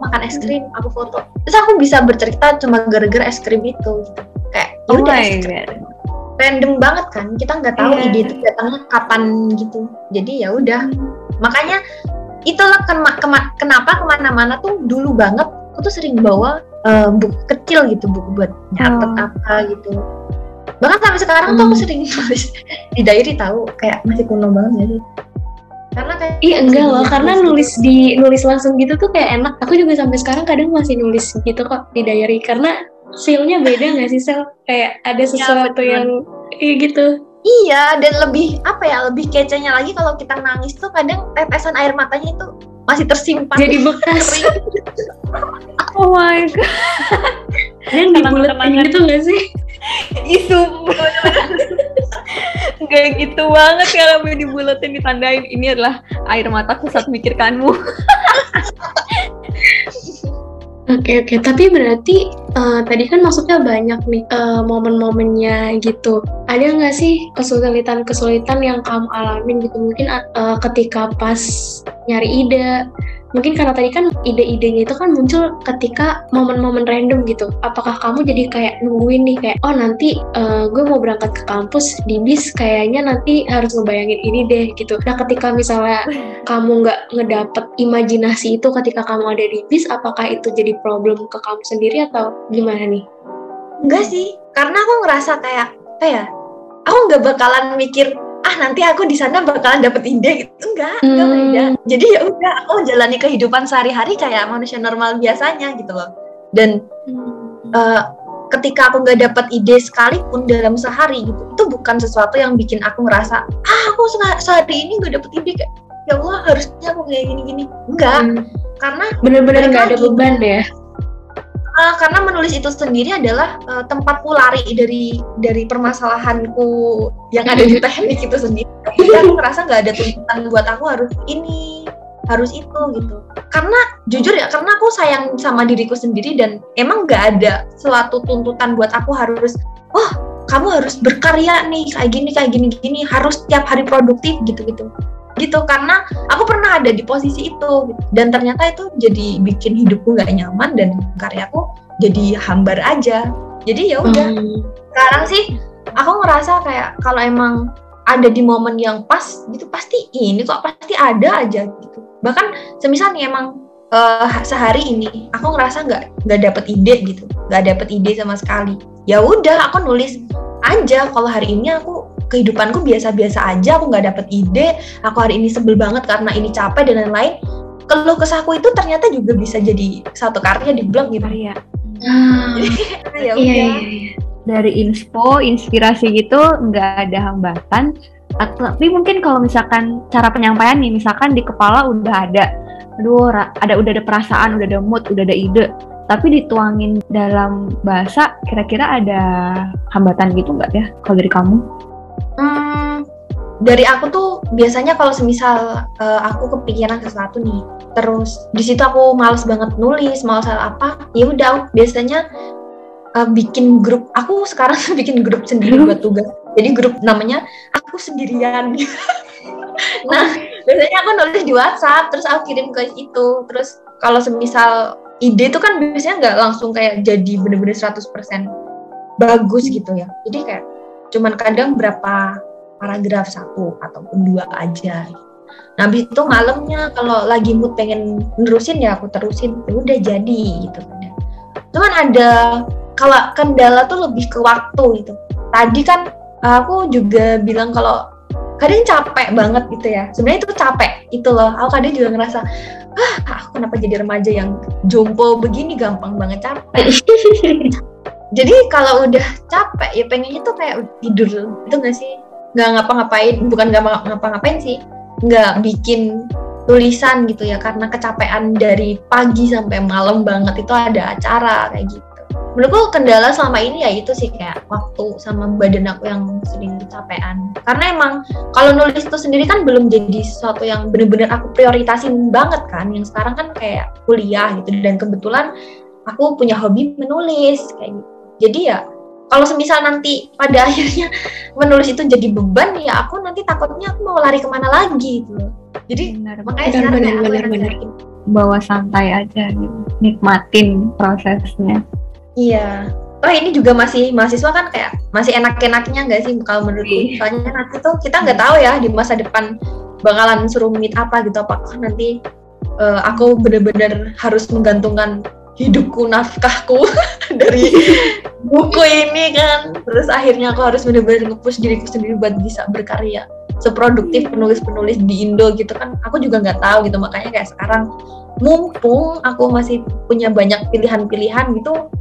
Speaker 4: Makan es krim, aku foto. Terus aku bisa bercerita cuma gara-gara es krim itu gitu. Kayak ya
Speaker 1: Oh
Speaker 4: udah es krim.
Speaker 1: god.
Speaker 4: random banget kan kita nggak tahu
Speaker 1: Iya.
Speaker 4: ide itu datangnya kapan gitu jadi ya udah makanya itulah kema- kema- kenapa ke mana-mana tuh dulu banget aku tuh sering bawa eh, buku kecil gitu buku buat nyatet
Speaker 1: Oh.
Speaker 4: apa gitu bahkan sampai sekarang tuh aku
Speaker 3: Hmm.
Speaker 4: sering nulis di diary tahu kayak masih kuno banget jadi karena kayak
Speaker 3: Iya enggak loh, karena
Speaker 4: gitu.
Speaker 3: nulis di nulis langsung gitu tuh kayak enak. Aku juga sampai sekarang kadang masih nulis gitu kok di diary karena feel-nya beda nggak sih sel? Kayak ada sesuatu
Speaker 4: betul.
Speaker 3: yang iya gitu.
Speaker 4: iya dan lebih apa ya lebih kecenya lagi kalau kita nangis tuh kadang tetesan air matanya itu masih tersimpan
Speaker 3: Jadi bekas
Speaker 1: Oh my god.
Speaker 3: dan dibuletin gitu nggak sih?
Speaker 1: Isu. kayak gitu banget kalau dibulatin ditandain ini adalah air mataku saat mikirkanmu
Speaker 3: Oke oke, tapi berarti uh, tadi kan maksudnya banyak nih uh, momen-momennya gitu. Ada nggak sih kesulitan-kesulitan yang kamu alamin gitu? Mungkin uh, ketika pas nyari ide mungkin karena tadi kan ide-idenya itu kan muncul ketika momen-momen random gitu. Apakah kamu jadi kayak nungguin nih kayak oh nanti uh, gue mau berangkat ke kampus di bis kayaknya nanti harus ngebayangin ini deh gitu. Nah ketika misalnya kamu nggak ngedapet imajinasi itu ketika kamu ada di bis apakah itu jadi problem ke kamu sendiri atau gimana nih?
Speaker 4: Enggak sih. Karena aku ngerasa kayak apa ya aku nggak bakalan mikir ah nanti aku di sana bakalan dapet ide. Gitu enggak hmm. enggak beda. Jadi ya udah aku menjalani kehidupan sehari-hari kayak manusia normal biasanya gitu loh. Dan hmm. uh, ketika aku nggak dapet ide sekalipun dalam sehari gitu itu bukan sesuatu yang bikin aku ngerasa ah aku sehari ini nggak dapet ide. Kayak ya Allah harusnya aku kayak gini-gini. Enggak. Hmm. karena
Speaker 3: bener-bener nggak ada beban ya
Speaker 4: uh, karena menulis itu sendiri adalah uh, tempatku lari dari dari permasalahanku yang ada di teknik itu sendiri. Jadi aku ngerasa nggak ada tuntutan buat aku harus ini harus itu gitu. Karena jujur ya, karena aku sayang sama diriku sendiri dan emang nggak ada suatu tuntutan buat aku harus, oh kamu harus berkarya nih kayak gini kayak gini gini harus tiap hari produktif gitu gitu gitu karena aku pernah ada di posisi itu. Dan ternyata itu jadi bikin hidupku gak nyaman dan karyaku jadi hambar aja. Jadi ya udah. Hmm. sekarang sih aku ngerasa kayak kalau emang ada di momen yang pas gitu pasti ini kok pasti ada aja gitu. Bahkan semisal nih emang uh, sehari ini aku ngerasa nggak nggak dapet ide gitu. Nggak dapet ide sama sekali. Ya udah aku nulis aja. Kalau hari ini aku kehidupanku biasa-biasa aja aku nggak dapet ide aku hari ini sebel banget karena ini capek dan lain-lain. Keluh kesahku itu ternyata juga bisa jadi satu karya di blog gitu.
Speaker 1: Ya hmm. ya iya, iya, iya. dari info inspirasi gitu nggak ada hambatan. Tapi mungkin kalau misalkan cara penyampaian nih misalkan di kepala udah ada aduh ada udah ada perasaan udah ada mood udah ada ide. Tapi dituangin dalam bahasa kira-kira ada hambatan gitu nggak ya kalau dari kamu
Speaker 4: Hmm, dari aku tuh biasanya kalau semisal uh, aku kepikiran sesuatu nih, terus di situ aku males banget nulis, males apa, ya udah biasanya uh, bikin grup. Aku sekarang bikin grup sendiri buat tugas. Jadi grup namanya aku sendirian. nah, biasanya aku nulis di WhatsApp, terus aku kirim ke itu. Terus kalau semisal ide itu kan biasanya nggak langsung kayak jadi bener-bener 100% bagus gitu ya. Jadi kayak cuman kadang berapa paragraf satu ataupun dua aja. Nah habis itu malamnya kalau lagi mood pengen nerusin ya aku terusin. Ya udah jadi gitu cuman ada kalau kendala tuh lebih ke waktu gitu. Tadi kan aku juga bilang kalau kadang capek banget gitu ya. Sebenarnya itu capek itu loh. Aku kadang juga ngerasa ah aku kenapa jadi remaja yang jompo begini? Gampang banget capek jadi kalau udah capek ya pengennya tuh kayak tidur. Itu gak sih? Nggak ngapa-ngapain bukan nggak ngapa-ngapain sih. Nggak bikin tulisan gitu ya karena kecapean dari pagi sampai malam banget. Itu ada acara kayak gitu. Menurutku kendala selama ini ya itu sih kayak waktu sama badan aku yang sering kecapean. Karena emang kalau nulis itu sendiri kan belum jadi sesuatu yang bener-bener aku prioritasin banget kan. Yang sekarang kan kayak kuliah gitu dan kebetulan aku punya hobi menulis kayak gitu jadi ya kalau semisal nanti pada akhirnya menulis itu jadi beban ya aku nanti takutnya aku mau lari ke mana lagi gitu. Jadi benar, makanya benar, sekarang benar, benar, benar.
Speaker 1: bawa santai aja gitu. Nikmatin prosesnya.
Speaker 4: Iya. Oh ini juga masih mahasiswa kan kayak masih enak-enaknya nggak sih kalau menurutku iya. soalnya nanti tuh kita nggak tahu ya di masa depan bakalan serumit apa gitu. Apakah nanti uh, aku bener-bener harus menggantungkan hidupku nafkahku dari buku ini kan. Terus akhirnya aku harus benar-benar ngepush diriku sendiri buat bisa berkarya seproduktif penulis-penulis di Indo gitu kan. Aku juga nggak tahu gitu. Makanya kayak sekarang mumpung aku masih punya banyak pilihan-pilihan gitu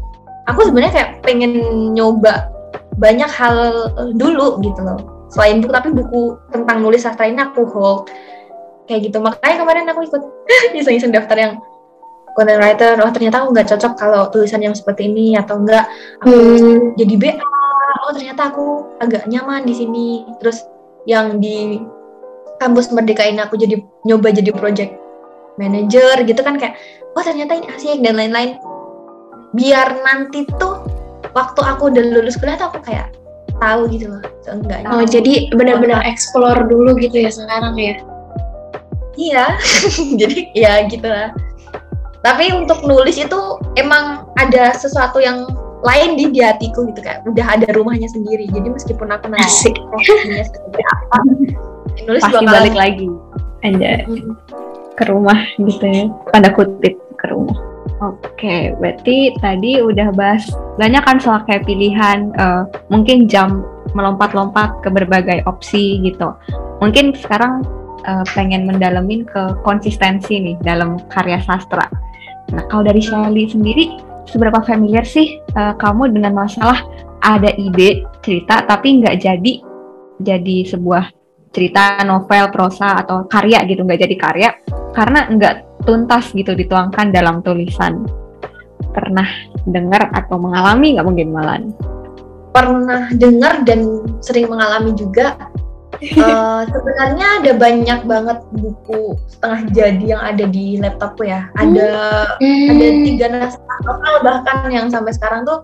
Speaker 4: aku sebenarnya kayak pengen nyoba banyak hal dulu gitu loh. Selain buku tapi buku tentang nulis sastra ini aku hold. Kayak gitu. Makanya kemarin aku ikut iseng-iseng daftar yang content writer oh ternyata aku nggak cocok kalau tulisan yang seperti ini atau enggak aku hmm. jadi BA oh ternyata aku agak nyaman di sini terus yang di kampus Merdeka ini aku jadi nyoba jadi project manager gitu kan kayak oh ternyata ini asik dan lain-lain biar nanti tuh waktu aku udah lulus kuliah tuh aku kayak tahu gitu loh seenggaknya
Speaker 3: Oh, jadi benar-benar explore dulu gitu ya sekarang ya.
Speaker 4: iya jadi ya gitu lah tapi untuk nulis itu emang ada sesuatu yang lain di di hatiku gitu kan udah ada rumahnya sendiri jadi meskipun aku nanti
Speaker 3: Asik.
Speaker 4: profesinya seperti apa nulis
Speaker 1: Pasti
Speaker 4: bakalan-
Speaker 1: balik lagi. Aja ke rumah gitu ya. Tanda kutip ke rumah. Oke, berarti tadi udah bahas banyak kan soal kayak pilihan, eh, mungkin jam melompat-lompat ke berbagai opsi gitu. Mungkin sekarang eh, pengen mendalemin ke konsistensi nih dalam karya sastra. Nah, kalau dari Shelly sendiri, seberapa familiar sih eh, kamu dengan masalah ada ide cerita tapi nggak jadi jadi sebuah cerita, novel, prosa atau karya gitu nggak jadi karya karena nggak tuntas gitu dituangkan dalam tulisan. Pernah dengar atau mengalami nggak mungkin malan?
Speaker 4: pernah dengar dan sering mengalami juga Eh, sebenarnya ada banyak banget buku setengah jadi yang ada di laptopku ya. Ada ada tiga naskah novel bahkan yang sampai sekarang tuh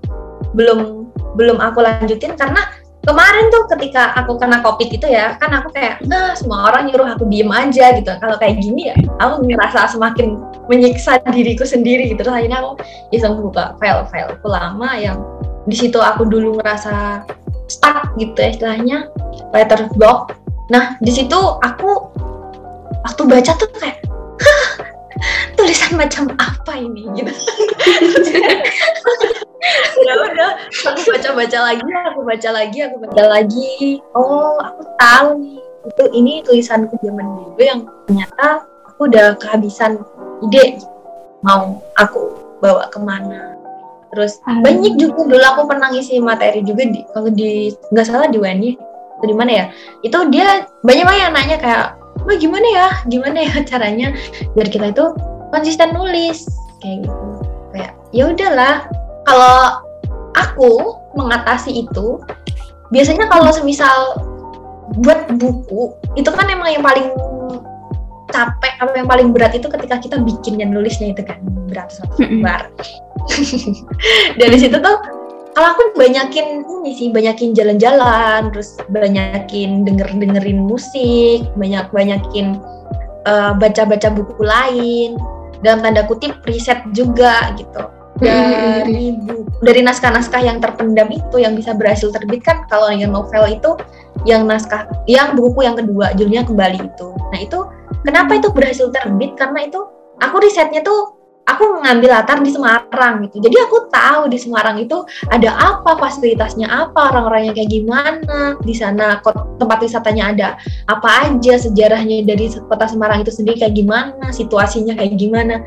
Speaker 4: belum belum aku lanjutin. Karena kemarin tuh ketika aku kena covid itu ya kan aku kayak nah semua orang nyuruh aku diem aja gitu. Kalau kayak gini ya aku ngerasa semakin menyiksa diriku sendiri gitu. Terus akhirnya aku iseng buka file-file aku lama yang di situ aku dulu ngerasa stuck gitu ya istilahnya. Letter block. Nah di situ aku waktu baca tuh kayak "Hah, tulisan macam apa ini? Gitu. Ya udah aku baca baca lagi aku baca lagi aku baca lagi. Oh aku tahu nih. Itu ini tulisanku zaman dulu yang ternyata aku udah kehabisan ide. Mau aku bawa ke mana terus
Speaker 1: Ah.
Speaker 4: banyak juga dulu aku pernah ngisi materi juga di kalau di nggak salah di UNY atau di mana ya. Itu dia banyak banget yang nanya kayak wah gimana ya? Gimana ya caranya biar kita itu konsisten nulis? Kayak gitu. Kayak ya udahlah. Kalau aku mengatasi itu biasanya kalau semisal buat buku itu kan emang yang paling capek apa yang paling berat itu ketika kita bikin dan nulisnya itu kan beratus-ratus
Speaker 1: Mm-mm.
Speaker 4: lembar. Dari situ tuh kalau aku banyakin ini sih banyakin jalan-jalan terus banyakin denger dengerin musik banyak banyakin eh, baca-baca buku lain dalam tanda kutip riset juga gitu. Dari buku, dari naskah-naskah yang terpendam itu yang bisa berhasil terbit kan kalau yang novel itu yang naskah yang buku yang kedua judulnya kembali itu. Nah itu kenapa itu berhasil terbit? Karena itu aku risetnya tuh aku mengambil latar di Semarang gitu. Jadi aku tahu di Semarang itu ada apa fasilitasnya apa orang-orangnya kayak gimana. Di sana tempat wisatanya ada apa aja sejarahnya dari kota Semarang itu sendiri kayak gimana situasinya kayak gimana.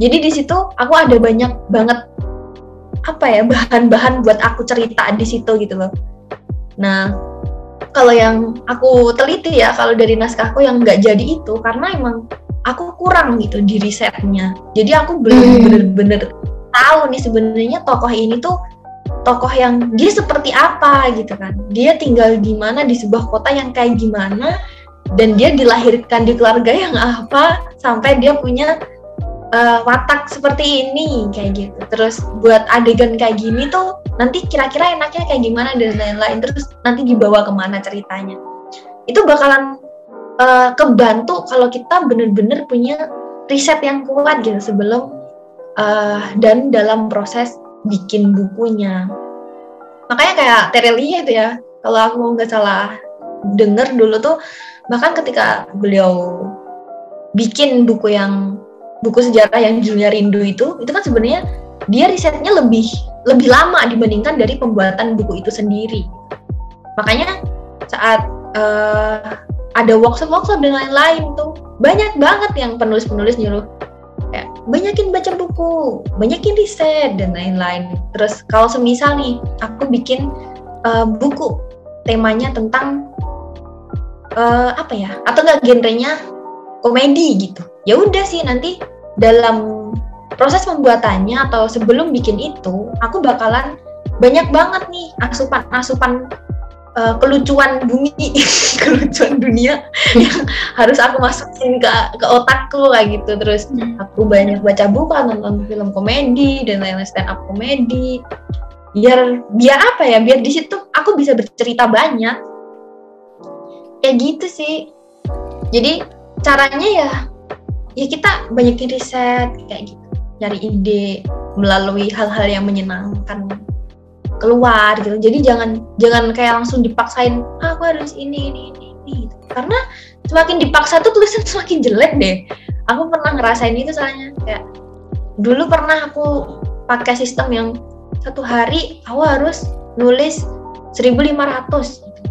Speaker 4: Jadi di situ aku ada banyak banget apa ya bahan-bahan buat aku cerita di situ gitu loh. Nah kalau yang aku teliti ya kalau dari naskahku yang nggak jadi itu karena emang aku kurang gitu di risetnya jadi aku belum
Speaker 3: Hmm.
Speaker 4: bener-bener tahu nih sebenarnya tokoh ini tuh tokoh yang dia seperti apa gitu kan dia tinggal di mana di sebuah kota yang kayak gimana dan dia dilahirkan di keluarga yang apa sampai dia punya eh, watak seperti ini kayak gitu. Terus buat adegan kayak gini tuh nanti kira-kira enaknya kayak gimana dan lain-lain. Terus nanti dibawa ke mana ceritanya. Itu bakalan eh, kebantu kalau kita bener-bener punya riset yang kuat gitu sebelum eh, dan dalam proses bikin bukunya. Makanya kayak Terelia itu ya kalau aku nggak salah denger dulu tuh bahkan ketika beliau bikin buku yang buku sejarah yang judulnya Rindu itu itu kan sebenarnya dia risetnya lebih lebih lama dibandingkan dari pembuatan buku itu sendiri makanya saat eh, ada workshop-workshop dan lain-lain tuh banyak banget yang penulis-penulis nyuruh kayak banyakin baca buku, banyakin riset dan lain-lain. Terus kalau semisal nih aku bikin eh, buku temanya tentang eh, apa ya? Atau enggak genrenya komedi gitu. Ya udah sih nanti dalam proses pembuatannya atau sebelum bikin itu, aku bakalan banyak banget nih asupan-asupan uh, kelucuan bumi kelucuan dunia yang harus aku masukin ke ke otakku kayak gitu. Terus hmm. aku banyak baca buku nonton film komedi dan lain-lain stand up komedi. Biar biar apa ya biar di situ aku bisa bercerita banyak. Kayak gitu sih. Jadi caranya ya ya kita banyakin riset kayak gitu nyari ide melalui hal-hal yang menyenangkan keluar gitu jadi jangan jangan kayak langsung dipaksain ah, aku harus ini ini ini ini gitu. karena semakin dipaksa tuh tulisan semakin jelek deh aku pernah ngerasain itu soalnya kayak dulu pernah aku pakai sistem yang satu hari aku harus nulis 1500 gitu.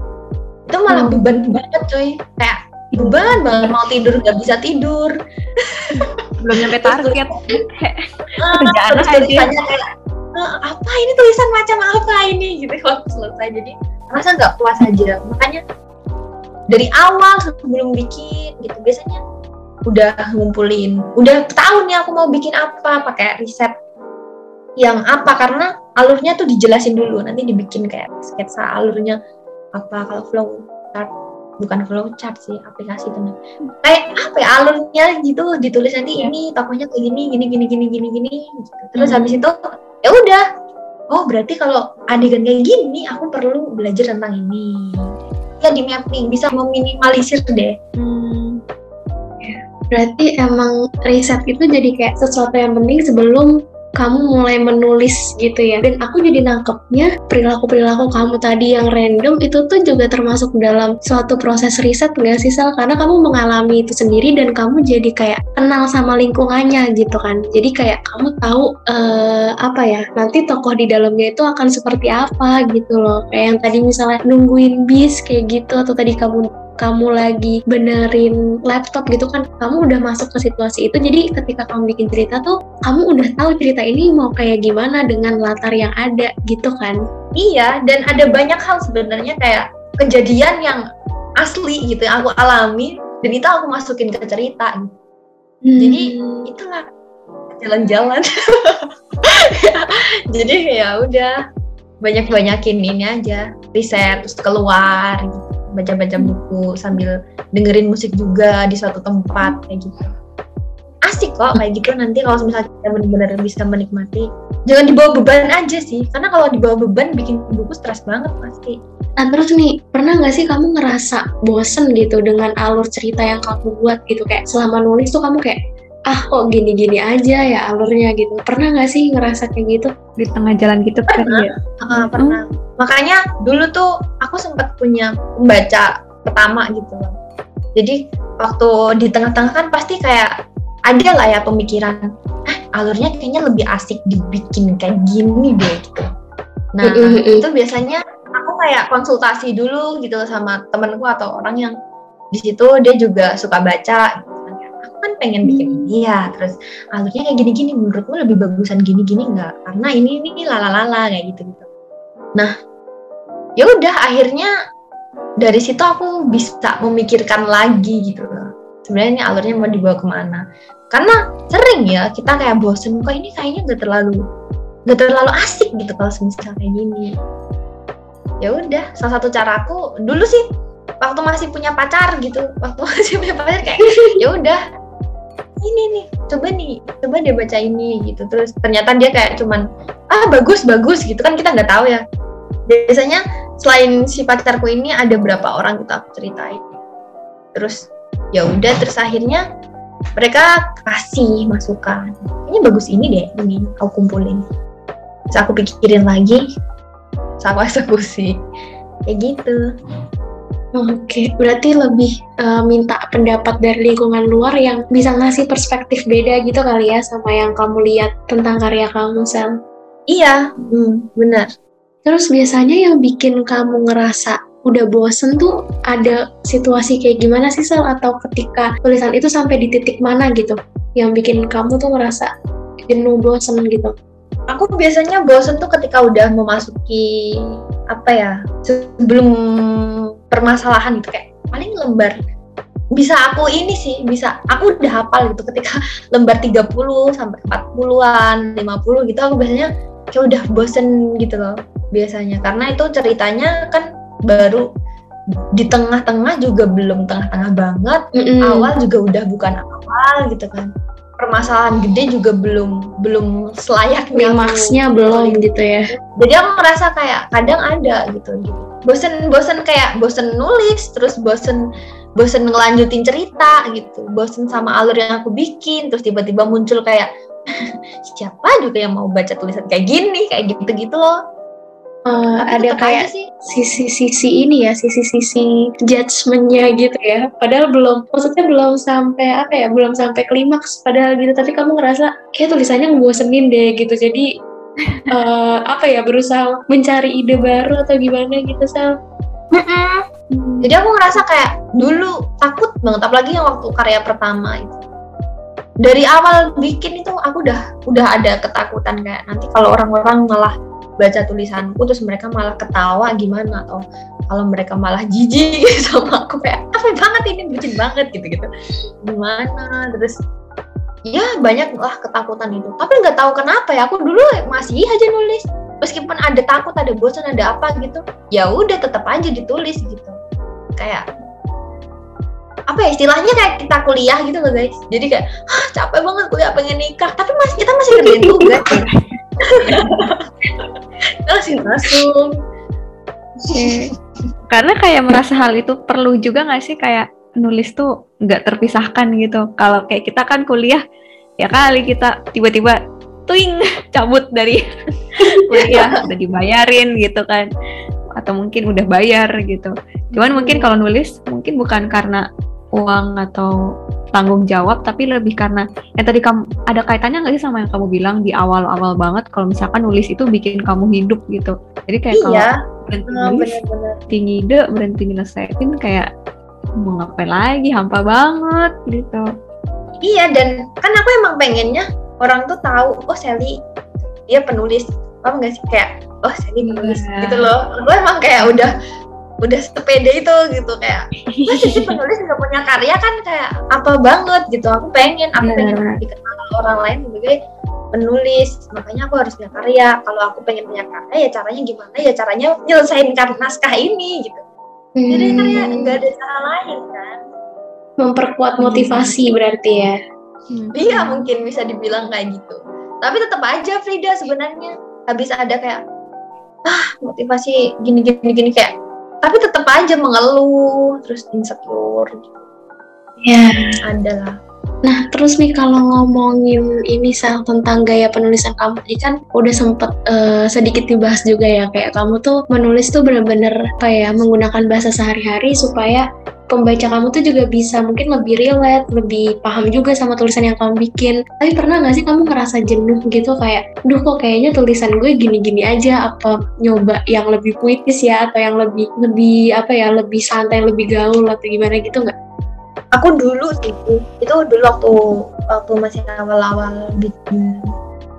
Speaker 4: itu malah hmm. beban banget coy kayak beban banget mau tidur nggak bisa tidur.
Speaker 1: Belum nyampe target.
Speaker 4: Kerjaan aja. kayak apa ini tulisan macam apa ini? Gitu waktu selesai. Jadi rasa nggak puas aja. Makanya dari awal sebelum bikin gitu biasanya udah ngumpulin. Udah tahu nih aku mau bikin apa pakai riset yang apa. Karena alurnya tuh dijelasin dulu. Nanti dibikin kayak sketsa alurnya apa kalau flow chart bukan flow chart sih aplikasi itu kayak apa ya alurnya gitu ditulis nanti iya. ini tokohnya kayak gini gini gini gini gini gini gitu. terus hmm. habis itu ya udah oh berarti kalau adegan kayak gini aku perlu belajar tentang ini ya di mapping bisa meminimalisir deh hmm.
Speaker 3: berarti emang riset itu jadi kayak sesuatu yang penting sebelum kamu mulai menulis gitu ya. Dan aku jadi nangkepnya perilaku-perilaku kamu tadi yang random itu tuh juga termasuk dalam suatu proses riset gak sih Sal? Karena kamu mengalami itu sendiri dan kamu jadi kayak kenal sama lingkungannya gitu kan. Jadi kayak kamu tahu uh, apa ya nanti tokoh di dalamnya itu akan seperti apa gitu loh. Kayak yang tadi misalnya nungguin bis kayak gitu atau tadi kamu kamu lagi benerin laptop gitu kan kamu udah masuk ke situasi itu. Jadi ketika kamu bikin cerita tuh kamu udah tahu cerita ini mau kayak gimana dengan latar yang ada gitu kan?
Speaker 4: Iya dan ada banyak hal sebenarnya kayak kejadian yang asli gitu yang aku alami dan itu aku masukin ke cerita. Hmm. jadi itulah jalan-jalan. Jadi ya udah banyak-banyakin ini aja riset terus keluar gitu baca-baca buku sambil dengerin musik juga di suatu tempat kayak gitu. Asik kok kayak gitu. Nanti kalau misalnya kita benar-benar bisa menikmati jangan dibawa beban aja sih. Karena kalau dibawa beban bikin buku stres banget pasti.
Speaker 3: Nah terus nih, pernah nggak sih kamu ngerasa bosen gitu dengan alur cerita yang kamu buat gitu? Kayak selama nulis tuh kamu kayak, ah kok gini-gini aja ya alurnya gitu. Pernah nggak sih ngerasa kayak gitu?
Speaker 1: Di tengah jalan gitu
Speaker 4: kan pernah. ya? Uh, pernah. Hmm makanya dulu tuh aku sempat punya pembaca pertama gitu loh jadi waktu di tengah-tengah kan pasti kayak ada lah ya pemikiran eh alurnya kayaknya lebih asik dibikin kayak gini deh gitu nah itu biasanya aku kayak konsultasi dulu gitu sama temenku atau orang yang di situ dia juga suka baca kan pengen bikin ini ya terus alurnya kayak gini-gini menurutmu lebih bagusan gini-gini nggak? Karena ini ini lala-lala kayak gitu gitu nah ya udah akhirnya dari situ aku bisa memikirkan lagi gitu loh. Sebenarnya ini alurnya mau dibawa ke mana? Karena sering ya kita kayak bosen kok ini kayaknya gak terlalu gak terlalu asik gitu kalau misalnya kayak gini. Ya udah salah satu caraku dulu sih waktu masih punya pacar gitu waktu masih punya pacar kayak ya udah ini nih coba nih coba dia baca ini gitu. Terus ternyata dia kayak cuman ah bagus bagus gitu kan kita nggak tahu ya. Biasanya selain si pacarku ini ada berapa orang kita aku ceritain. Terus ya udah terus akhirnya mereka kasih masukan. Ini bagus ini deh ini aku kumpulin. Terus aku pikirin lagi terus aku eksekusi kayak gitu
Speaker 3: Oke, berarti lebih uh, minta pendapat dari lingkungan luar yang bisa ngasih perspektif beda gitu kali ya sama yang kamu lihat tentang karya kamu, Sel.
Speaker 4: Iya, hmm, benar.
Speaker 3: Terus biasanya yang bikin kamu ngerasa udah bosen tuh ada situasi kayak gimana sih Sel? Atau ketika tulisan itu sampai di titik mana gitu? Yang bikin kamu tuh ngerasa jenuh bosen gitu?
Speaker 4: Aku biasanya bosen tuh ketika udah memasuki apa ya sebelum permasalahan gitu. Kayak paling lembar bisa aku ini sih bisa aku udah hafal gitu ketika lembar 30 sampai 40-an 50 gitu aku biasanya kayak udah bosen gitu loh biasanya. Karena itu ceritanya kan baru di tengah-tengah juga belum tengah-tengah banget
Speaker 3: Mm-mm.
Speaker 4: awal juga udah bukan awal gitu kan. Permasalahan gede juga belum belum selayaknya
Speaker 3: Klimaksnya
Speaker 4: aku
Speaker 3: belum gitu ya.
Speaker 4: jadi aku ngerasa kayak kadang ada gitu bosen bosen kayak bosen nulis terus bosen bosen ngelanjutin cerita gitu bosen sama alur yang aku bikin terus tiba-tiba muncul kayak siapa juga yang mau baca tulisan kayak gini kayak gitu gitu loh
Speaker 3: Eh,
Speaker 4: Tapi
Speaker 3: ada kayak sisi-sisi ini ya, sisi-sisi judgementnya gitu ya. Padahal belum, maksudnya belum sampai apa ya, belum sampai klimaks. Padahal gitu, tapi kamu ngerasa kayak tulisannya ngebosenin deh gitu. Jadi eh, apa ya, berusaha mencari ide baru atau gimana gitu Sal. Hmm.
Speaker 4: Jadi aku ngerasa kayak dulu takut banget apalagi yang waktu karya pertama itu. Dari awal bikin itu aku udah udah ada ketakutan kayak nanti kalau orang-orang malah baca tulisanku terus mereka malah ketawa gimana atau kalau mereka malah jijik sama aku kayak apa banget ini bucin banget gitu-gitu. Gimana terus ya banyak lah ketakutan itu. Tapi nggak tahu kenapa ya aku dulu masih aja nulis. Meskipun ada takut ada bosan ada apa gitu ya udah tetap aja ditulis gitu. Kayak apa ya istilahnya kayak kita kuliah gitu loh guys. Jadi kayak ah capek banget kuliah pengen nikah. Tapi masih kita masih kerjain tugas masih masuk.
Speaker 1: Karena kayak merasa hal itu perlu juga nggak sih? Kayak nulis tuh nggak terpisahkan gitu. Kalau kayak kita kan kuliah ya kali kita tiba-tiba tuing cabut dari kuliah udah dibayarin gitu kan atau mungkin udah bayar gitu. Cuman mungkin kalau nulis mungkin bukan karena uang atau tanggung jawab tapi lebih karena yang tadi kamu ada kaitannya nggak sih sama yang kamu bilang di awal-awal banget kalau misalkan nulis itu bikin kamu hidup gitu. Jadi kayak kalau
Speaker 4: iya
Speaker 1: berhenti
Speaker 4: eh,
Speaker 1: nulis berhenti ngide berhenti nyelesain kayak mau ngapain lagi? Hampa banget gitu.
Speaker 4: Iya dan kan aku emang pengennya orang tuh tahu oh Sally dia penulis. Paham nggak sih? Kayak oh Sally penulis
Speaker 1: Iya.
Speaker 4: gitu loh. Aku emang kayak udah udah sepede itu gitu. Kayak masih sih penulis nggak punya karya kan kayak apa banget gitu. Aku pengen aku pengen
Speaker 1: Benar.
Speaker 4: dikenal orang lain sebagai penulis. Makanya aku harus punya karya. Kalau aku pengen punya karya ya caranya gimana? Ya caranya nyelesain naskah ini gitu jadi kayak
Speaker 3: Hmm,
Speaker 4: nggak ada cara lain kan
Speaker 3: memperkuat motivasi berarti ya.
Speaker 1: Hmm.
Speaker 4: iya mungkin bisa dibilang kayak gitu tapi tetap aja Frida sebenarnya habis ada kayak ah motivasi gini gini gini kayak tapi tetap aja mengeluh terus insecure gitu.
Speaker 3: Ya.
Speaker 4: ada lah
Speaker 3: Nah, terus nih kalau ngomongin ini Sal tentang gaya penulisan kamu, tadi kan udah sempet eh, sedikit dibahas juga ya, kayak kamu tuh menulis tuh bener-bener apa ya, menggunakan bahasa sehari-hari supaya pembaca kamu tuh juga bisa mungkin lebih relate, lebih paham juga sama tulisan yang kamu bikin. Tapi pernah nggak sih kamu ngerasa jenuh gitu kayak, duh kok kayaknya tulisan gue gini-gini aja, apa nyoba yang lebih puitis ya, atau yang lebih lebih apa ya, lebih santai, lebih gaul atau gimana gitu nggak?
Speaker 4: Aku dulu sih itu dulu waktu waktu masih awal-awal bikin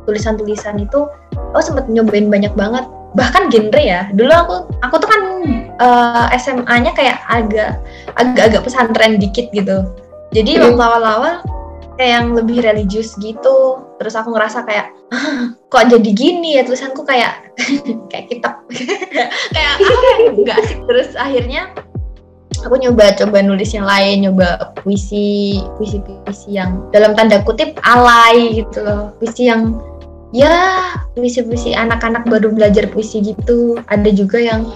Speaker 4: tulisan-tulisan itu aku sempet nyobain banyak banget. Bahkan genre ya. Dulu aku aku tuh kan eh, SMA-nya kayak agak agak-agak pesantren dikit gitu. Jadi
Speaker 3: Hmm.
Speaker 4: waktu awal-awal kayak yang lebih religius gitu. Terus aku ngerasa kayak "Ah, kok jadi gini ya tulisanku kayak kayak kitab. Kayak apa ya, enggak asik terus akhirnya aku nyoba coba nulis yang lain nyoba puisi puisi puisi yang dalam tanda kutip alay gitu loh. Puisi yang ya puisi puisi anak-anak baru belajar puisi gitu. Ada juga yang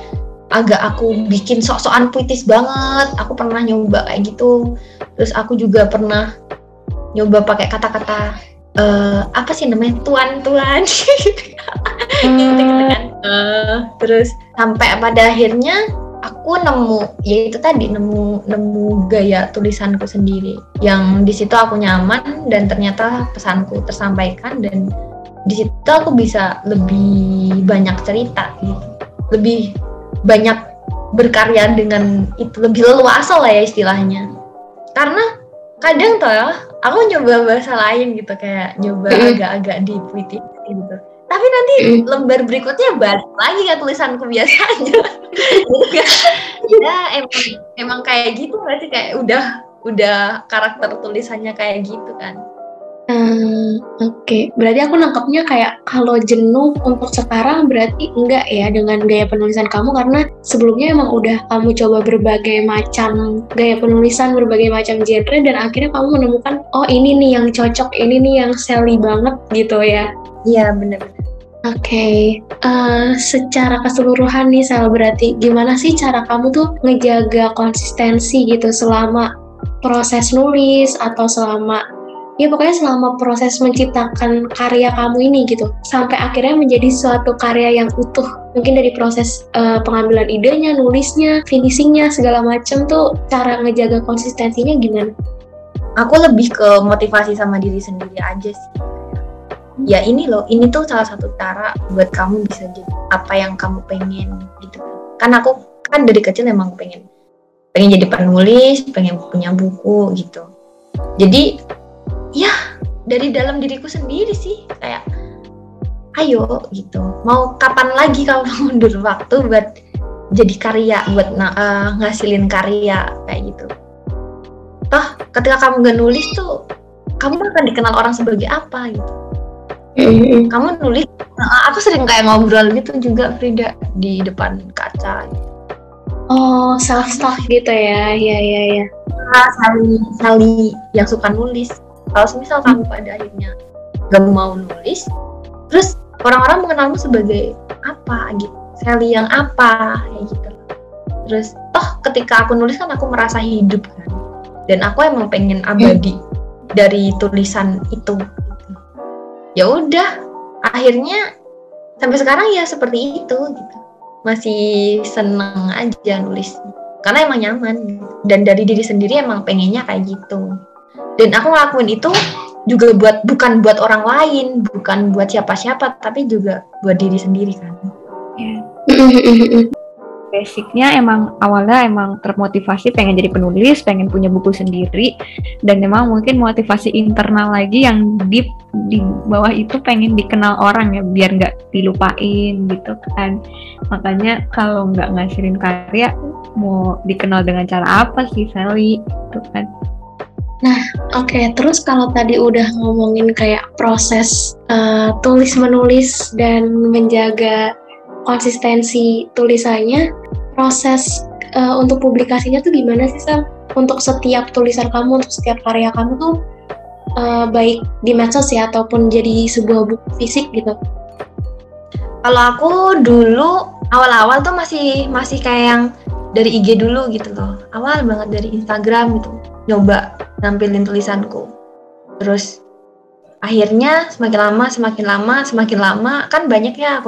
Speaker 4: agak aku bikin sok-sokan puitis banget. Aku pernah nyoba kayak gitu. Terus aku juga pernah nyoba pakai kata-kata eh, apa sih namanya? Tuan tuan gitu kan Eh, terus sampai pada akhirnya aku nemu ya itu tadi nemu nemu gaya tulisanku sendiri. Yang di situ aku nyaman dan ternyata pesanku tersampaikan dan di situ aku bisa lebih banyak cerita gitu. Lebih banyak berkarya dengan itu lebih leluasa lah ya istilahnya. Karena kadang tuh ya, aku nyoba bahasa lain gitu kayak nyoba agak-agak di gitu tapi nanti
Speaker 3: Mm.
Speaker 4: lembar berikutnya balik lagi ke tulisanku biasa aja ya emang emang kayak gitu sih kayak udah udah karakter tulisannya kayak gitu kan
Speaker 3: Hmm, Oke, okay. berarti aku nangkepnya kayak kalau jenuh untuk sekarang berarti enggak ya dengan gaya penulisan kamu karena sebelumnya emang udah kamu coba berbagai macam gaya penulisan, berbagai macam genre dan akhirnya kamu menemukan oh ini nih yang cocok, ini nih yang Sally banget gitu ya.
Speaker 4: Iya bener.
Speaker 3: Oke, okay. uh, eh, secara keseluruhan nih Sal berarti gimana sih cara kamu tuh ngejaga konsistensi gitu selama proses nulis atau selama ya pokoknya selama proses menciptakan karya kamu ini gitu sampai akhirnya menjadi suatu karya yang utuh mungkin dari proses uh, pengambilan idenya nulisnya finishingnya segala macam tuh cara ngejaga konsistensinya gimana
Speaker 4: aku lebih ke motivasi sama diri sendiri aja sih ya ini loh ini tuh salah satu cara buat kamu bisa jadi apa yang kamu pengen gitu. Kan aku kan dari kecil emang pengen pengen jadi penulis pengen punya buku gitu. Jadi ya dari dalam diriku sendiri sih kayak ayo gitu. Mau kapan lagi kamu mundur waktu buat jadi karya buat uh, ngasilin karya kayak gitu. Toh ketika kamu gak nulis tuh kamu akan dikenal orang sebagai apa gitu mm-hmm. kamu nulis uh, aku sering kayak ngobrol gitu juga Frida di depan kaca.
Speaker 3: Oh self talk gitu ya. Ya ya ya
Speaker 4: Sali Sali yang suka nulis. Kalau misal kamu pada akhirnya gak mau nulis terus orang-orang mengenalmu sebagai apa? Gitu Sally yang apa? Kayak gitu. Terus toh ketika aku nulis kan aku merasa hidup kan. Dan aku emang pengen abadi hmm. dari tulisan itu ya udah akhirnya sampai sekarang ya seperti itu gitu. Masih seneng aja nulis. Karena emang nyaman. Dan dari diri sendiri emang pengennya kayak gitu. Dan aku ngelakuin itu juga buat bukan buat orang lain bukan buat siapa-siapa tapi juga buat diri sendiri kan.
Speaker 1: Yeah. basicnya emang awalnya emang termotivasi pengen jadi penulis pengen punya buku sendiri dan emang mungkin motivasi internal lagi yang deep di bawah itu pengen dikenal orang ya biar nggak dilupain gitu kan makanya kalau nggak ngasihin karya mau dikenal dengan cara apa sih Sally itu kan
Speaker 3: Nah, oke. Okay. Terus kalau tadi udah ngomongin kayak proses uh, tulis menulis dan menjaga konsistensi tulisannya, proses uh, untuk publikasinya tuh gimana sih Sam? Untuk setiap tulisan kamu, untuk setiap karya kamu tuh uh, baik di medsos ya ataupun jadi sebuah buku fisik gitu?
Speaker 4: Kalau aku dulu awal-awal tuh masih masih kayak yang dari IG dulu gitu loh. Awal banget dari Instagram gitu nyoba nampilin tulisanku terus akhirnya semakin lama semakin lama semakin lama kan banyak ya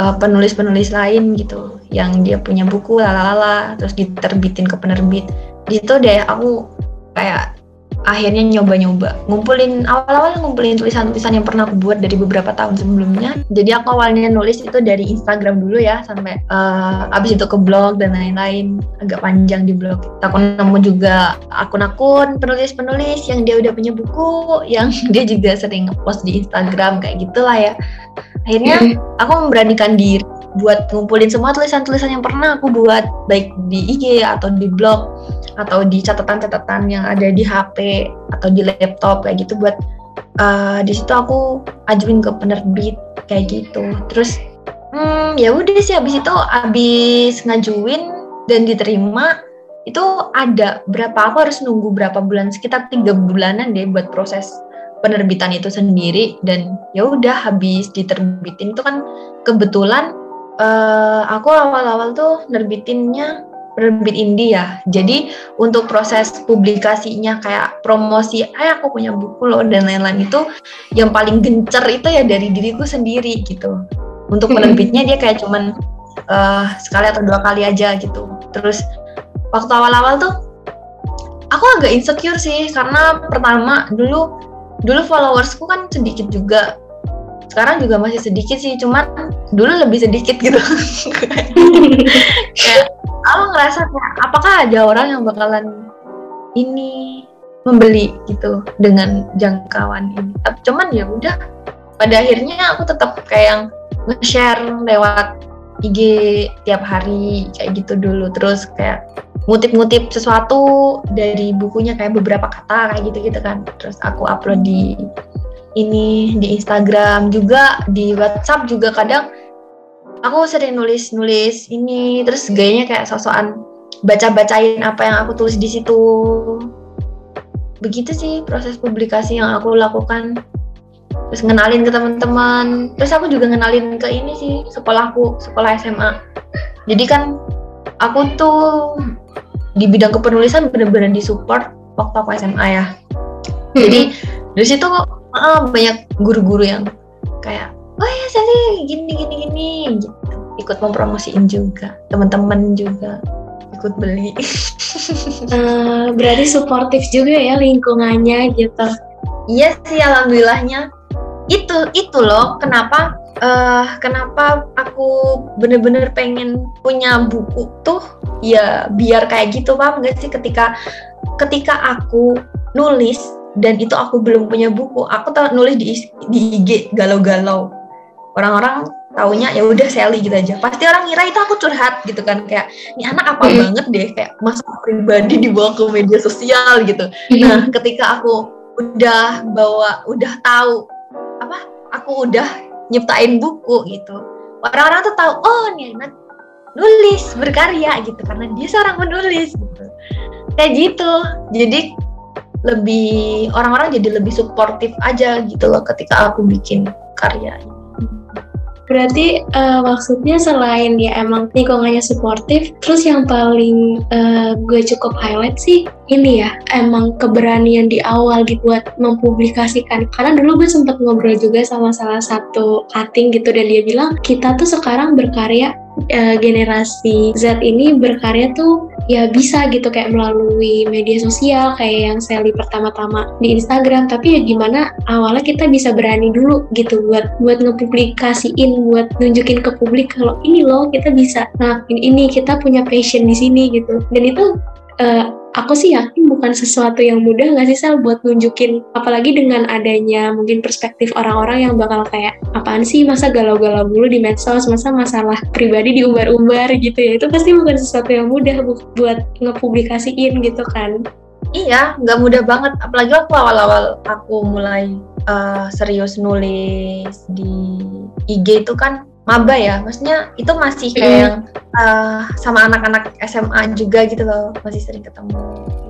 Speaker 4: uh, penulis-penulis lain gitu yang dia punya buku lalala terus diterbitin ke penerbit. Gitu deh aku kayak akhirnya nyoba-nyoba. Ngumpulin awal-awal ngumpulin tulisan-tulisan yang pernah aku buat dari beberapa tahun sebelumnya. Jadi aku awalnya nulis itu dari Instagram dulu ya sampai uh, abis itu ke blog dan lain-lain. Agak panjang di blog. Aku nemu juga akun-akun penulis-penulis yang dia udah punya buku yang dia juga sering post di Instagram kayak gitulah ya akhirnya aku memberanikan diri buat ngumpulin semua tulisan-tulisan yang pernah aku buat baik di IG atau di blog atau di catatan-catatan yang ada di HP atau di laptop kayak gitu buat uh, di situ aku ajuin ke penerbit kayak gitu. Terus hmm, ya udah sih habis itu habis ngajuin dan diterima itu ada berapa aku harus nunggu berapa bulan sekitar tiga bulanan deh buat proses penerbitan itu sendiri dan ya udah habis diterbitin itu kan kebetulan uh, aku awal-awal tuh nerbitinnya penerbit indie ya. Jadi untuk proses publikasinya kayak promosi, eh aku punya buku loh dan lain-lain itu yang paling gencer itu ya dari diriku sendiri gitu. Untuk penerbitnya dia kayak cuman uh, sekali atau dua kali aja gitu. Terus waktu awal-awal tuh aku agak insecure sih karena pertama dulu dulu followersku kan sedikit juga. Sekarang juga masih sedikit sih cuman dulu lebih sedikit gitu. Kayak aku ngerasa kayak apakah ada orang yang bakalan ini membeli gitu dengan jangkauan ini? Tapi cuman ya udah pada akhirnya aku tetap kayak yang nge-share lewat IG tiap hari kayak gitu dulu. Terus kayak ngutip-ngutip sesuatu dari bukunya kayak beberapa kata kayak gitu-gitu kan. Terus aku upload di ini di Instagram juga di WhatsApp juga kadang aku sering nulis-nulis ini. Terus gayanya kayak sosokan baca-bacain apa yang aku tulis di situ. Begitu sih proses publikasi yang aku lakukan terus ngenalin ke teman-teman. Terus aku juga ngenalin ke ini sih sekolahku sekolah SMA jadi kan aku tuh di bidang kepenulisan benar-benar disupport waktu aku SMA ya. Jadi dari situ uh, banyak guru-guru yang kayak oh ya saya gini gini gini gitu. Ikut mempromosiin juga teman-teman juga ikut beli.
Speaker 3: Uh, berarti suportif juga ya lingkungannya gitu.
Speaker 4: Iya sih alhamdulillahnya itu itu loh. Kenapa uh, kenapa aku bener-bener pengen punya buku tuh? Ya biar kayak gitu paham gak sih? Ketika ketika aku nulis dan itu aku belum punya buku aku tahu nulis di di IG galau-galau. Orang-orang taunya ya udah Sally gitu aja. Pasti orang ngira itu aku curhat gitu kan. Kayak ini anak apa mm. banget deh? Kayak masa pribadi dibawa ke media sosial gitu. Mm. nah ketika aku udah bawa udah tahu apa aku udah nyiptain buku gitu. Orang-orang tuh tahu oh nih anak nulis berkarya gitu karena dia seorang penulis gitu. Kayak gitu. Jadi lebih orang-orang jadi lebih suportif aja gitu loh ketika aku bikin karya
Speaker 3: Berarti uh, maksudnya selain dia emang lingkungannya suportif, terus yang paling uh, gue cukup highlight sih ini ya, emang keberanian di awal gitu buat mempublikasikan. Karena dulu gue sempat ngobrol juga sama salah satu cutting gitu dan dia bilang kita tuh sekarang berkarya uh, generasi Z ini berkarya tuh ya bisa gitu kayak melalui media sosial kayak yang Sally pertama-tama di Instagram. Tapi ya gimana awalnya kita bisa berani dulu gitu buat buat ngepublikasiin buat nunjukin ke publik kalau ini loh kita bisa nah ini kita punya passion di sini gitu. Dan itu uh, aku sih yakin bukan sesuatu yang mudah nggak sih Sel buat nunjukin apalagi dengan adanya mungkin perspektif orang-orang yang bakal kayak apaan sih masa galau-galau dulu di medsos masa masalah pribadi diumbar-umbar gitu ya. Itu pasti bukan sesuatu yang mudah bu buat ngepublikasiin gitu kan.
Speaker 4: Iya nggak mudah banget. Apalagi waktu awal-awal aku mulai uh, serius nulis di IG itu kan maba ya. Maksudnya itu masih kayak yang uh, sama anak-anak SMA juga gitu loh masih sering ketemu. Gitu.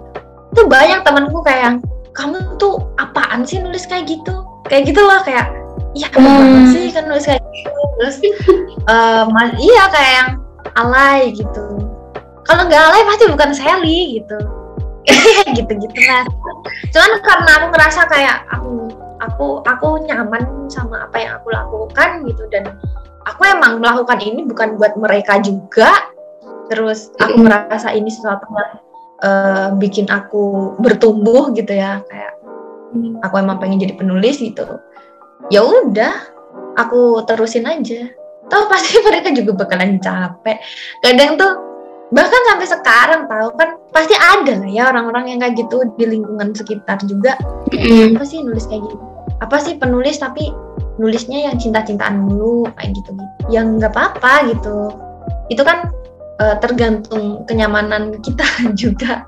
Speaker 4: tuh banyak temanku kayak yang kamu tuh apaan sih nulis kayak gitu? Kayak gitu loh kayak iya kamu hmm. sih kan nulis kayak gitu? Terus uh, iya kayak yang alay gitu. Kalau nggak alay pasti bukan Sally gitu. Gitu gitu lah cuman karena aku ngerasa kayak aku aku aku nyaman sama apa yang aku lakukan gitu dan aku emang melakukan ini bukan buat mereka juga. Terus aku merasa ini sesuatu yang uh, bikin aku bertumbuh gitu ya. Kayak aku emang pengen jadi penulis gitu. Ya udah aku terusin aja. Tahu pasti mereka juga bakalan capek. Kadang tuh bahkan sampai sekarang tahu kan pasti ada lah ya orang-orang yang kayak gitu di lingkungan sekitar juga. Apa sih nulis kayak gitu apa sih penulis tapi nulisnya yang cinta-cintaan dulu kayak gitu gitu yang nggak apa-apa gitu. Itu kan uh, tergantung kenyamanan kita juga.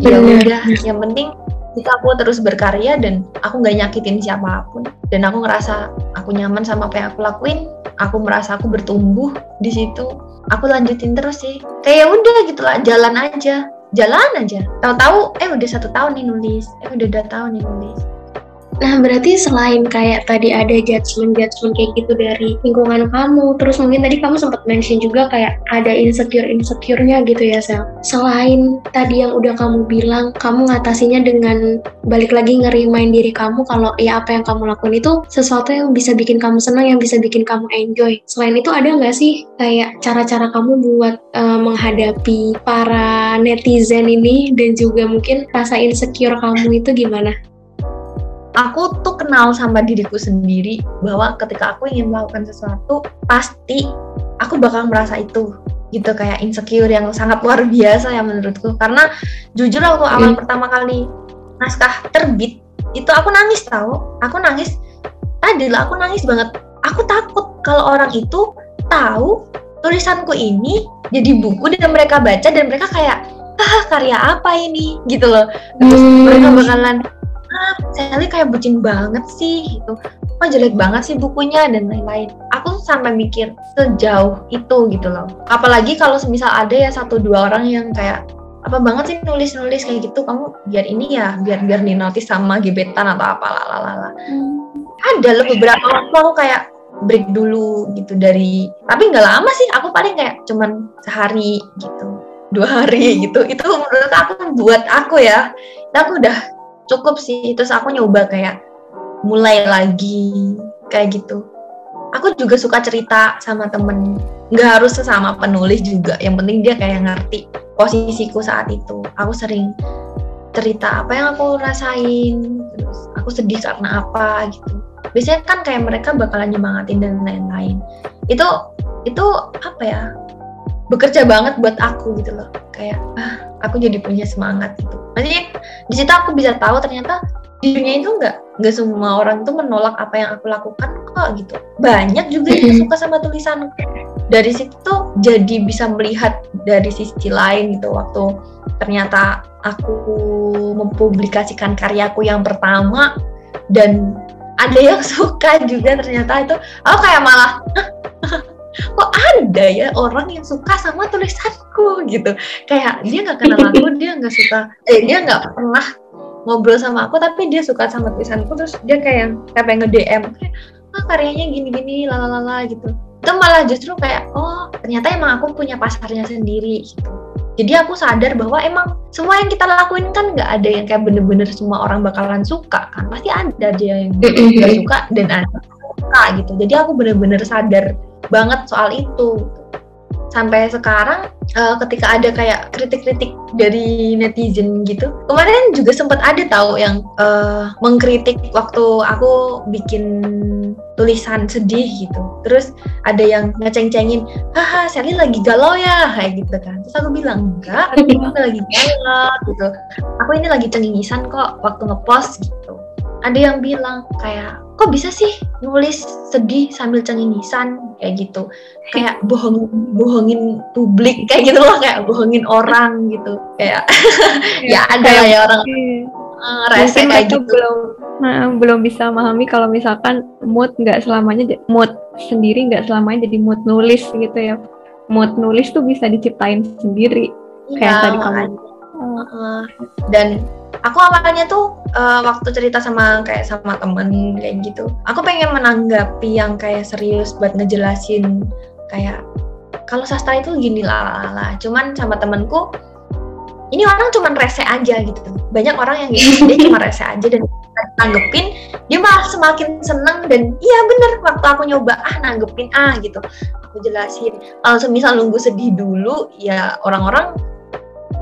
Speaker 4: Ya udah yang penting kita aku terus berkarya dan aku nggak nyakitin siapa pun dan aku ngerasa aku nyaman sama apa yang aku lakuin aku merasa aku bertumbuh di situ aku lanjutin terus sih. Kayak udah gitu lah jalan aja. Jalan aja. Tahu-tahu eh udah satu tahun nih nulis. Eh udah dua tahun nih nulis
Speaker 3: Nah, berarti selain kayak tadi ada judgement-judgement kayak gitu dari lingkungan kamu, terus mungkin tadi kamu sempat mention juga kayak ada insecure-insecure-nya gitu ya, Sel. Selain tadi yang udah kamu bilang, kamu ngatasinya dengan balik lagi ngerimain diri kamu kalau ya apa yang kamu lakukan itu sesuatu yang bisa bikin kamu senang, yang bisa bikin kamu enjoy. Selain itu ada nggak sih kayak cara-cara kamu buat uh, menghadapi para netizen ini dan juga mungkin rasa insecure kamu itu gimana?
Speaker 4: Aku tuh kenal sama diriku sendiri bahwa ketika aku ingin melakukan sesuatu pasti aku bakal merasa itu gitu kayak insecure yang sangat luar biasa ya menurutku. Karena jujur waktu hmm. awal pertama kali naskah terbit itu aku nangis tau. Aku nangis tadi lah aku nangis banget. Aku takut kalau orang itu tahu tulisanku ini jadi buku dan mereka baca dan mereka kayak ah karya apa ini? Gitu loh. Terus
Speaker 3: Hmm.
Speaker 4: mereka bakalan ah Sally kayak bucin banget sih gitu. Oh jelek banget sih bukunya dan lain-lain. Aku tuh sampai mikir sejauh itu gitu loh. Apalagi kalau semisal ada ya satu dua orang yang kayak apa banget sih nulis-nulis kayak gitu? Kamu biar ini ya biar biar di notice sama gebetan atau apa lalala ada loh beberapa waktu aku kayak break dulu gitu dari tapi nggak lama sih aku paling kayak cuman sehari gitu dua hari gitu. Itu menurut aku buat aku ya. Itu aku udah cukup sih. Terus aku nyoba kayak mulai lagi kayak gitu. Aku juga suka cerita sama temen. Nggak harus sesama penulis juga. Yang penting dia kayak ngerti posisiku saat itu. Aku sering cerita apa yang aku rasain terus aku sedih karena apa gitu. Biasanya kan kayak mereka bakalan nyemangatin dan lain-lain. Itu itu apa ya bekerja banget buat aku gitu loh. Kayak ah aku jadi punya semangat gitu. Maksudnya di situ aku bisa tahu ternyata di dunia itu nggak nggak semua orang tuh menolak apa yang aku lakukan kok gitu. Banyak juga yang suka sama tulisan. Dari situ jadi bisa melihat dari sisi lain gitu. Waktu ternyata aku mempublikasikan karyaku yang pertama dan ada yang suka juga ternyata itu. Aku kayak malah "Hah? Kok ada ya orang yang suka sama tulisanku gitu. Kayak dia nggak kenal aku dia nggak suka eh dia nggak pernah ngobrol sama aku tapi dia suka sama tulisanku terus dia kayak kayak pengen nge-DM kayak ah karyanya gini-gini lalalala gitu. Itu malah justru kayak oh ternyata emang aku punya pasarnya sendiri gitu. Jadi aku sadar bahwa emang semua yang kita lakuin kan nggak ada yang kayak bener-bener semua orang bakalan suka kan. Pasti ada dia yang nggak suka dan ada suka gitu. Jadi aku bener-bener sadar banget soal itu. Sampai sekarang eh, ketika ada kayak kritik-kritik dari netizen gitu kemarin juga sempat ada tahu yang eh, mengkritik waktu aku bikin tulisan sedih gitu. Terus ada yang ngeceng-cengin haha Sally lagi galau ya kayak gitu kan. Terus aku bilang enggak aku lagi galau gitu. Aku ini lagi cengengisan kok waktu ngepost gitu ada yang bilang kayak kok bisa sih nulis sedih sambil cengengisan kayak gitu. Kayak bohong bohongin publik kayak gitu loh kayak bohongin orang gitu. Kayak ya ada lah ya orang. Rese
Speaker 1: Mungkin
Speaker 4: kayak gitu.
Speaker 1: belum nah, belum bisa memahami kalau misalkan mood nggak selamanya mood sendiri nggak selamanya jadi mood nulis gitu ya. Mood nulis tuh bisa diciptain sendiri. Kayak
Speaker 4: Iya,
Speaker 1: tadi kamu
Speaker 4: dan aku awalnya tuh eh, waktu cerita sama kayak sama temen kayak gitu aku pengen menanggapi yang kayak serius buat ngejelasin kayak kalau sastra itu gini lah cuman sama temenku ini orang cuman rese aja gitu. Banyak orang yang gitu dia cuma rese aja dan nanggepin dia malah semakin seneng dan iya bener waktu aku nyoba ah nanggepin ah gitu. Aku jelasin kalau semisal nunggu sedih dulu ya orang-orang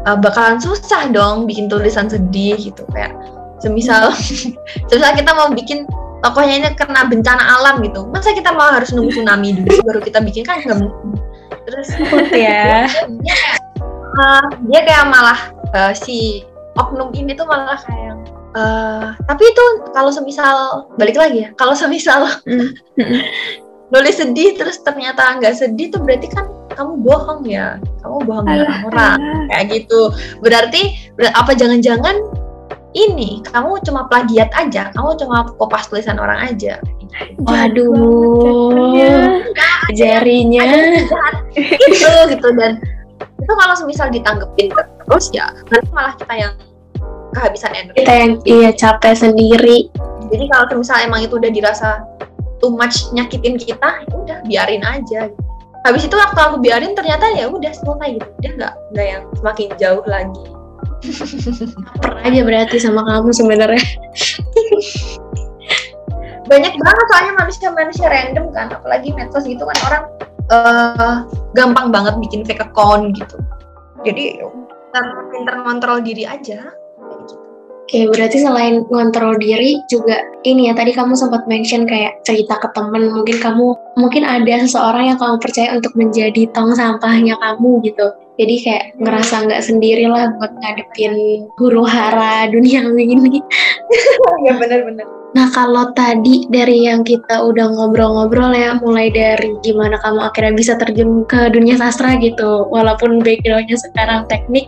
Speaker 4: uh, bakalan susah dong bikin tulisan sedih gitu kayak semisal semisal kita mau bikin tokohnya ini kena bencana alam gitu masa kita mau harus nunggu tsunami dulu baru kita bikin kan nggak mungkin terus
Speaker 3: ya.
Speaker 4: dia kayak uh, dia kayak malah uh, si oknum ini tuh malah kayak uh, tapi itu kalau semisal balik lagi ya kalau semisal
Speaker 1: Hmm. Hmm.
Speaker 4: Nulis sedih terus ternyata nggak sedih tuh berarti kan kamu bohong ya. Kamu bohongin
Speaker 1: Alah,
Speaker 4: orang. Kayak gitu. Berarti ber- apa jangan-jangan ini kamu cuma plagiat aja. Kamu cuma kopas tulisan orang aja.
Speaker 3: Waduh, jarinya.
Speaker 4: itu gitu dan itu kalau semisal ditanggepin terus ya nanti malah kita yang kehabisan energi.
Speaker 3: Kita yang iya capek sendiri.
Speaker 4: jadi kalau semisal emang itu udah dirasa too much nyakitin kita ya udah biarin aja habis itu waktu aku biarin ternyata ya udah selesai gitu dia nggak nggak yang semakin jauh lagi
Speaker 3: Pernah aja berarti sama kamu sebenarnya.
Speaker 4: banyak banget soalnya manusia-manusia random kan apalagi medsos gitu kan orang eh gampang banget bikin fake account gitu jadi pinter ngontrol diri aja.
Speaker 3: Oke, berarti selain ngontrol diri juga ini ya tadi kamu sempat mention kayak cerita ke temen mungkin kamu mungkin ada seseorang yang kamu percaya untuk menjadi tong sampahnya kamu gitu. Jadi kayak ngerasa nggak sendiri lah buat ngadepin huru hara dunia ini.
Speaker 4: ya benar-benar
Speaker 3: Nah kalau tadi dari yang kita udah ngobrol-ngobrol ya, mulai dari gimana kamu akhirnya bisa terjun ke dunia sastra gitu, walaupun backgroundnya sekarang teknik,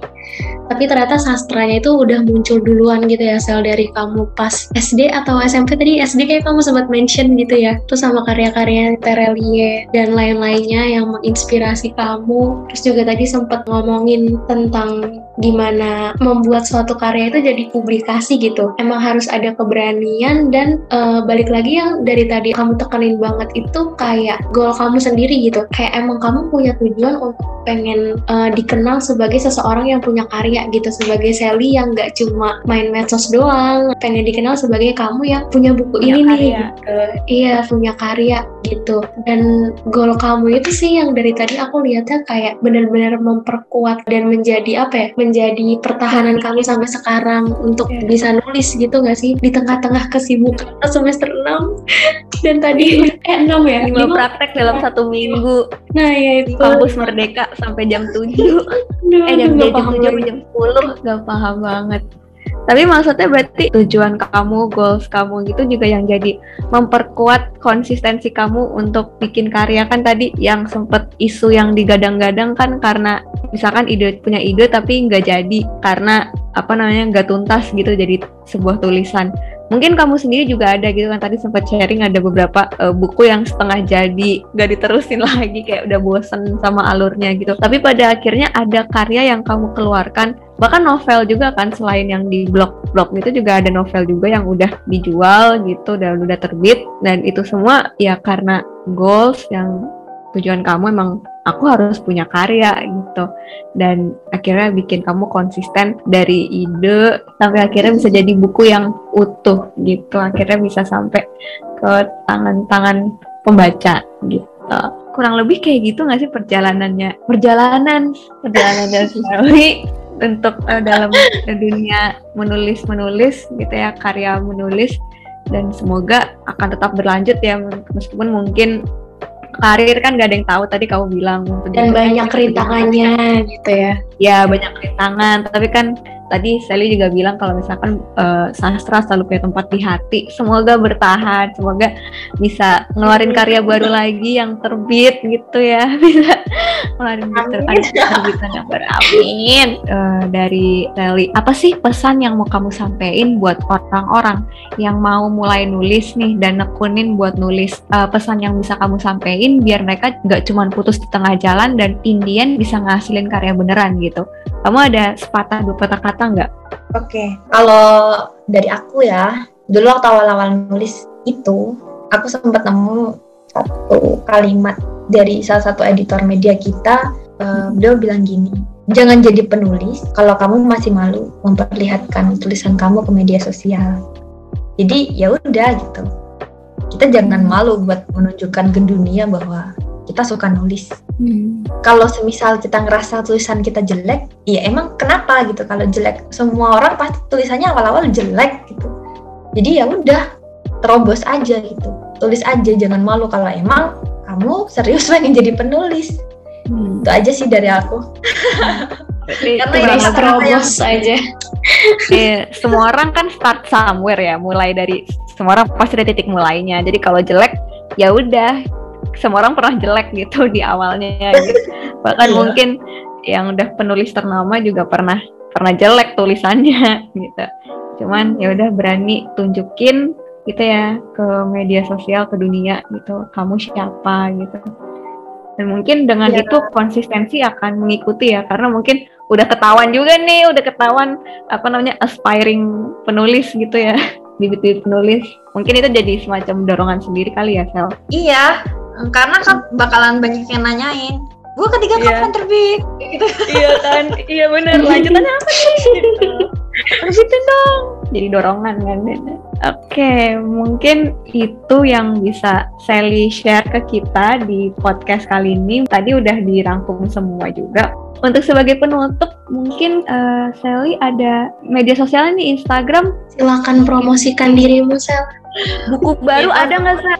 Speaker 3: tapi ternyata sastranya itu udah muncul duluan gitu ya, sel dari kamu pas SD atau SMP tadi SD kayak kamu sempat mention gitu ya, terus sama karya-karya Terelie dan lain-lainnya yang menginspirasi kamu, terus juga tadi sempat ngomongin tentang gimana membuat suatu karya itu jadi publikasi gitu. Emang harus ada keberanian dan uh, balik lagi yang dari tadi kamu tekenin banget itu kayak goal kamu sendiri gitu. Kayak emang kamu punya tujuan untuk pengen uh, dikenal sebagai seseorang yang punya karya gitu, sebagai Sally yang nggak cuma main medsos doang, pengen dikenal sebagai kamu yang punya buku punya ini karya. nih gitu. Iya, punya karya gitu. Dan goal kamu itu sih yang dari tadi aku lihatnya kayak benar-benar memperkuat dan menjadi apa ya? menjadi pertahanan kami sampai sekarang untuk yeah. bisa nulis gitu nggak sih? Di tengah-tengah kesibukan semester 6 dan tadi eh 6 ya?
Speaker 1: Lima praktek dalam satu minggu.
Speaker 3: Nah ya itu.
Speaker 1: Kampus merdeka sampai jam 7 eh jam, jam, jam 7 jam 10 gak paham banget tapi maksudnya berarti tujuan kamu, goals kamu gitu juga yang jadi memperkuat konsistensi kamu untuk bikin karya kan tadi yang sempet isu yang digadang-gadang kan karena misalkan ide punya ide tapi nggak jadi karena apa namanya nggak tuntas gitu jadi sebuah tulisan mungkin kamu sendiri juga ada gitu kan tadi sempat sharing ada beberapa uh, buku yang setengah jadi nggak diterusin lagi kayak udah bosen sama alurnya gitu. Tapi pada akhirnya ada karya yang kamu keluarkan bahkan novel juga kan selain yang di blog-blog itu juga ada novel juga yang udah dijual gitu dan udah terbit. Dan itu semua ya karena goals yang tujuan kamu emang aku harus punya karya gitu. Dan akhirnya bikin kamu konsisten dari ide sampai akhirnya bisa jadi buku yang utuh gitu. Akhirnya bisa sampai ke tangan-tangan pembaca gitu. Kurang lebih kayak gitu nggak sih perjalanannya? Perjalanan. Perjalanan dari untuk uh, dalam dunia menulis menulis gitu ya karya menulis. Dan semoga akan tetap berlanjut ya meskipun mungkin karir kan gak ada yang tahu tadi kamu bilang
Speaker 3: dan banyak rintangannya gitu ya.
Speaker 1: Ya banyak rintangan tapi kan tadi Sally juga bilang kalau misalkan uh, sastra selalu punya tempat di hati. Semoga bertahan semoga bisa ngeluarin karya baru lagi yang terbit gitu ya. Bisa ngeluarin terbitan yang baru amin. Uh, dari Sally apa sih pesan yang mau kamu sampaikan buat orang-orang yang mau mulai nulis nih dan nekunin buat nulis? Uh, pesan yang bisa kamu sampaikan biar mereka nggak cuma putus di tengah jalan dan Indian bisa ngasilin karya beneran gitu kamu ada sepatah dua patah kata nggak?
Speaker 4: Oke, okay. kalau dari aku ya, dulu waktu awal-awal nulis itu, aku sempat nemu satu kalimat dari salah satu editor media kita, uh, beliau bilang gini, jangan jadi penulis kalau kamu masih malu memperlihatkan tulisan kamu ke media sosial. Jadi ya udah gitu, kita jangan malu buat menunjukkan ke dunia bahwa kita suka nulis. Hmm. Kalau semisal kita ngerasa tulisan kita jelek, ya emang kenapa gitu kalau jelek? Semua orang pasti tulisannya awal-awal jelek gitu. Jadi ya udah terobos aja gitu. Tulis aja jangan malu kalau emang kamu serius pengen jadi penulis. Hmm. Itu aja sih dari aku.
Speaker 3: Karena ya terobos aja.
Speaker 1: yeah, semua orang kan start somewhere ya, mulai dari semua orang pasti ada titik mulainya. Jadi kalau jelek ya udah semua orang pernah jelek gitu di awalnya gitu. bahkan yeah. mungkin yang udah penulis ternama juga pernah pernah jelek tulisannya gitu cuman ya udah berani tunjukin gitu ya ke media sosial ke dunia gitu kamu siapa gitu dan mungkin dengan yeah. itu konsistensi akan mengikuti ya karena mungkin udah ketahuan juga nih udah ketahuan apa namanya aspiring penulis gitu ya bibit-bibit penulis mungkin itu jadi semacam dorongan sendiri kali ya Sel
Speaker 4: iya karena kan bakalan banyak yang nanyain gue ketiga yeah. kapan terbit?
Speaker 1: Gitu. iya kan? Iya bener. Lanjutannya apa sih? Terbitin dong. Jadi dorongan kan oke mungkin itu yang bisa Sally share ke kita di podcast kali ini. Tadi udah dirangkum semua juga. Untuk sebagai penutup mungkin uh, Sally ada media sosial nih Instagram?
Speaker 3: Silakan promosikan dirimu Sel.
Speaker 1: Buku baru ada nggak sih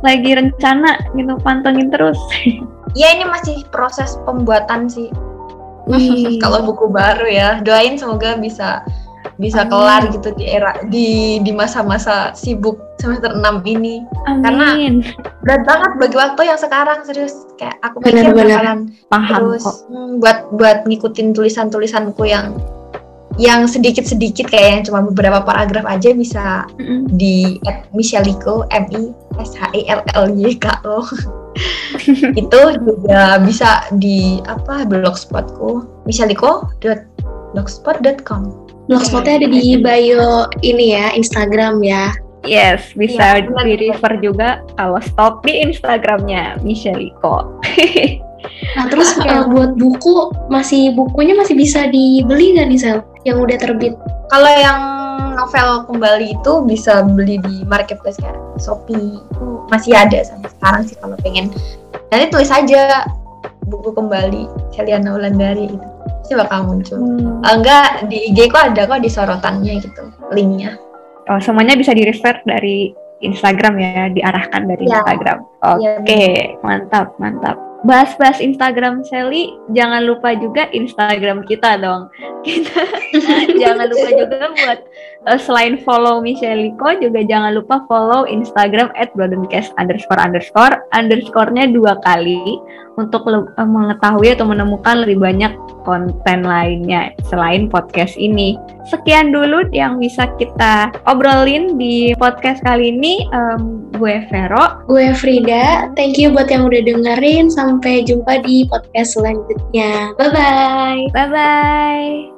Speaker 1: lagi rencana gitu pantengin terus.
Speaker 4: Ya ini masih proses pembuatan sih. Kalau buku baru ya doain semoga bisa bisa
Speaker 1: Amin.
Speaker 4: kelar gitu di era di di masa-masa sibuk semester 6 ini.
Speaker 1: Amin.
Speaker 4: Berat banget bagi waktu yang sekarang serius kayak aku pikir
Speaker 3: benar.
Speaker 4: bakalan
Speaker 1: Paham
Speaker 4: terus
Speaker 1: kok.
Speaker 4: hmm, buat buat ngikutin tulisan-tulisanku yang yang sedikit-sedikit kayak yang cuma beberapa paragraf aja bisa
Speaker 1: Mm-mm.
Speaker 4: di at Micheliko M I S H E L L Y K O itu juga bisa di apa blogspotku micheliko.blogspot.com
Speaker 3: Blogspotnya ada di bio ini ya, Instagram ya.
Speaker 1: Yes, bisa
Speaker 4: benar,
Speaker 1: di refer juga kalau stok di Instagramnya Micheliko.
Speaker 3: Nah terus
Speaker 1: Oke.
Speaker 3: eh, buat buku, masih bukunya masih bisa dibeli nggak nih Sel? Yang udah terbit?
Speaker 4: kalau yang novel kembali itu bisa beli di marketplace kayak Shopee itu masih ada sampai sekarang sih kalau pengen nanti tulis aja buku kembali Celiana Wulandari itu pasti bakal muncul
Speaker 1: Hmm.
Speaker 4: Kalau enggak di IG kok ada kok di sorotannya gitu linknya
Speaker 1: Oh, semuanya bisa di refer dari Instagram ya, diarahkan dari
Speaker 4: Iya.
Speaker 1: Instagram. Oke,
Speaker 4: Iya,
Speaker 1: mantap, mantap. Bahas-bahas Instagram Sally, jangan lupa juga Instagram kita dong. Kita jangan lupa juga buat eh, selain follow Micheliko juga jangan lupa follow Instagram at broadcast underscore underscore underscore-nya dua kali untuk eh, mengetahui atau menemukan lebih banyak konten lainnya selain podcast ini. Sekian dulu yang bisa kita obrolin di podcast kali ini. Em, gue Vero.
Speaker 3: Gue Frida, thank you buat yang udah dengerin. Sampai jumpa di podcast selanjutnya. Bye-bye.
Speaker 1: Bye bye.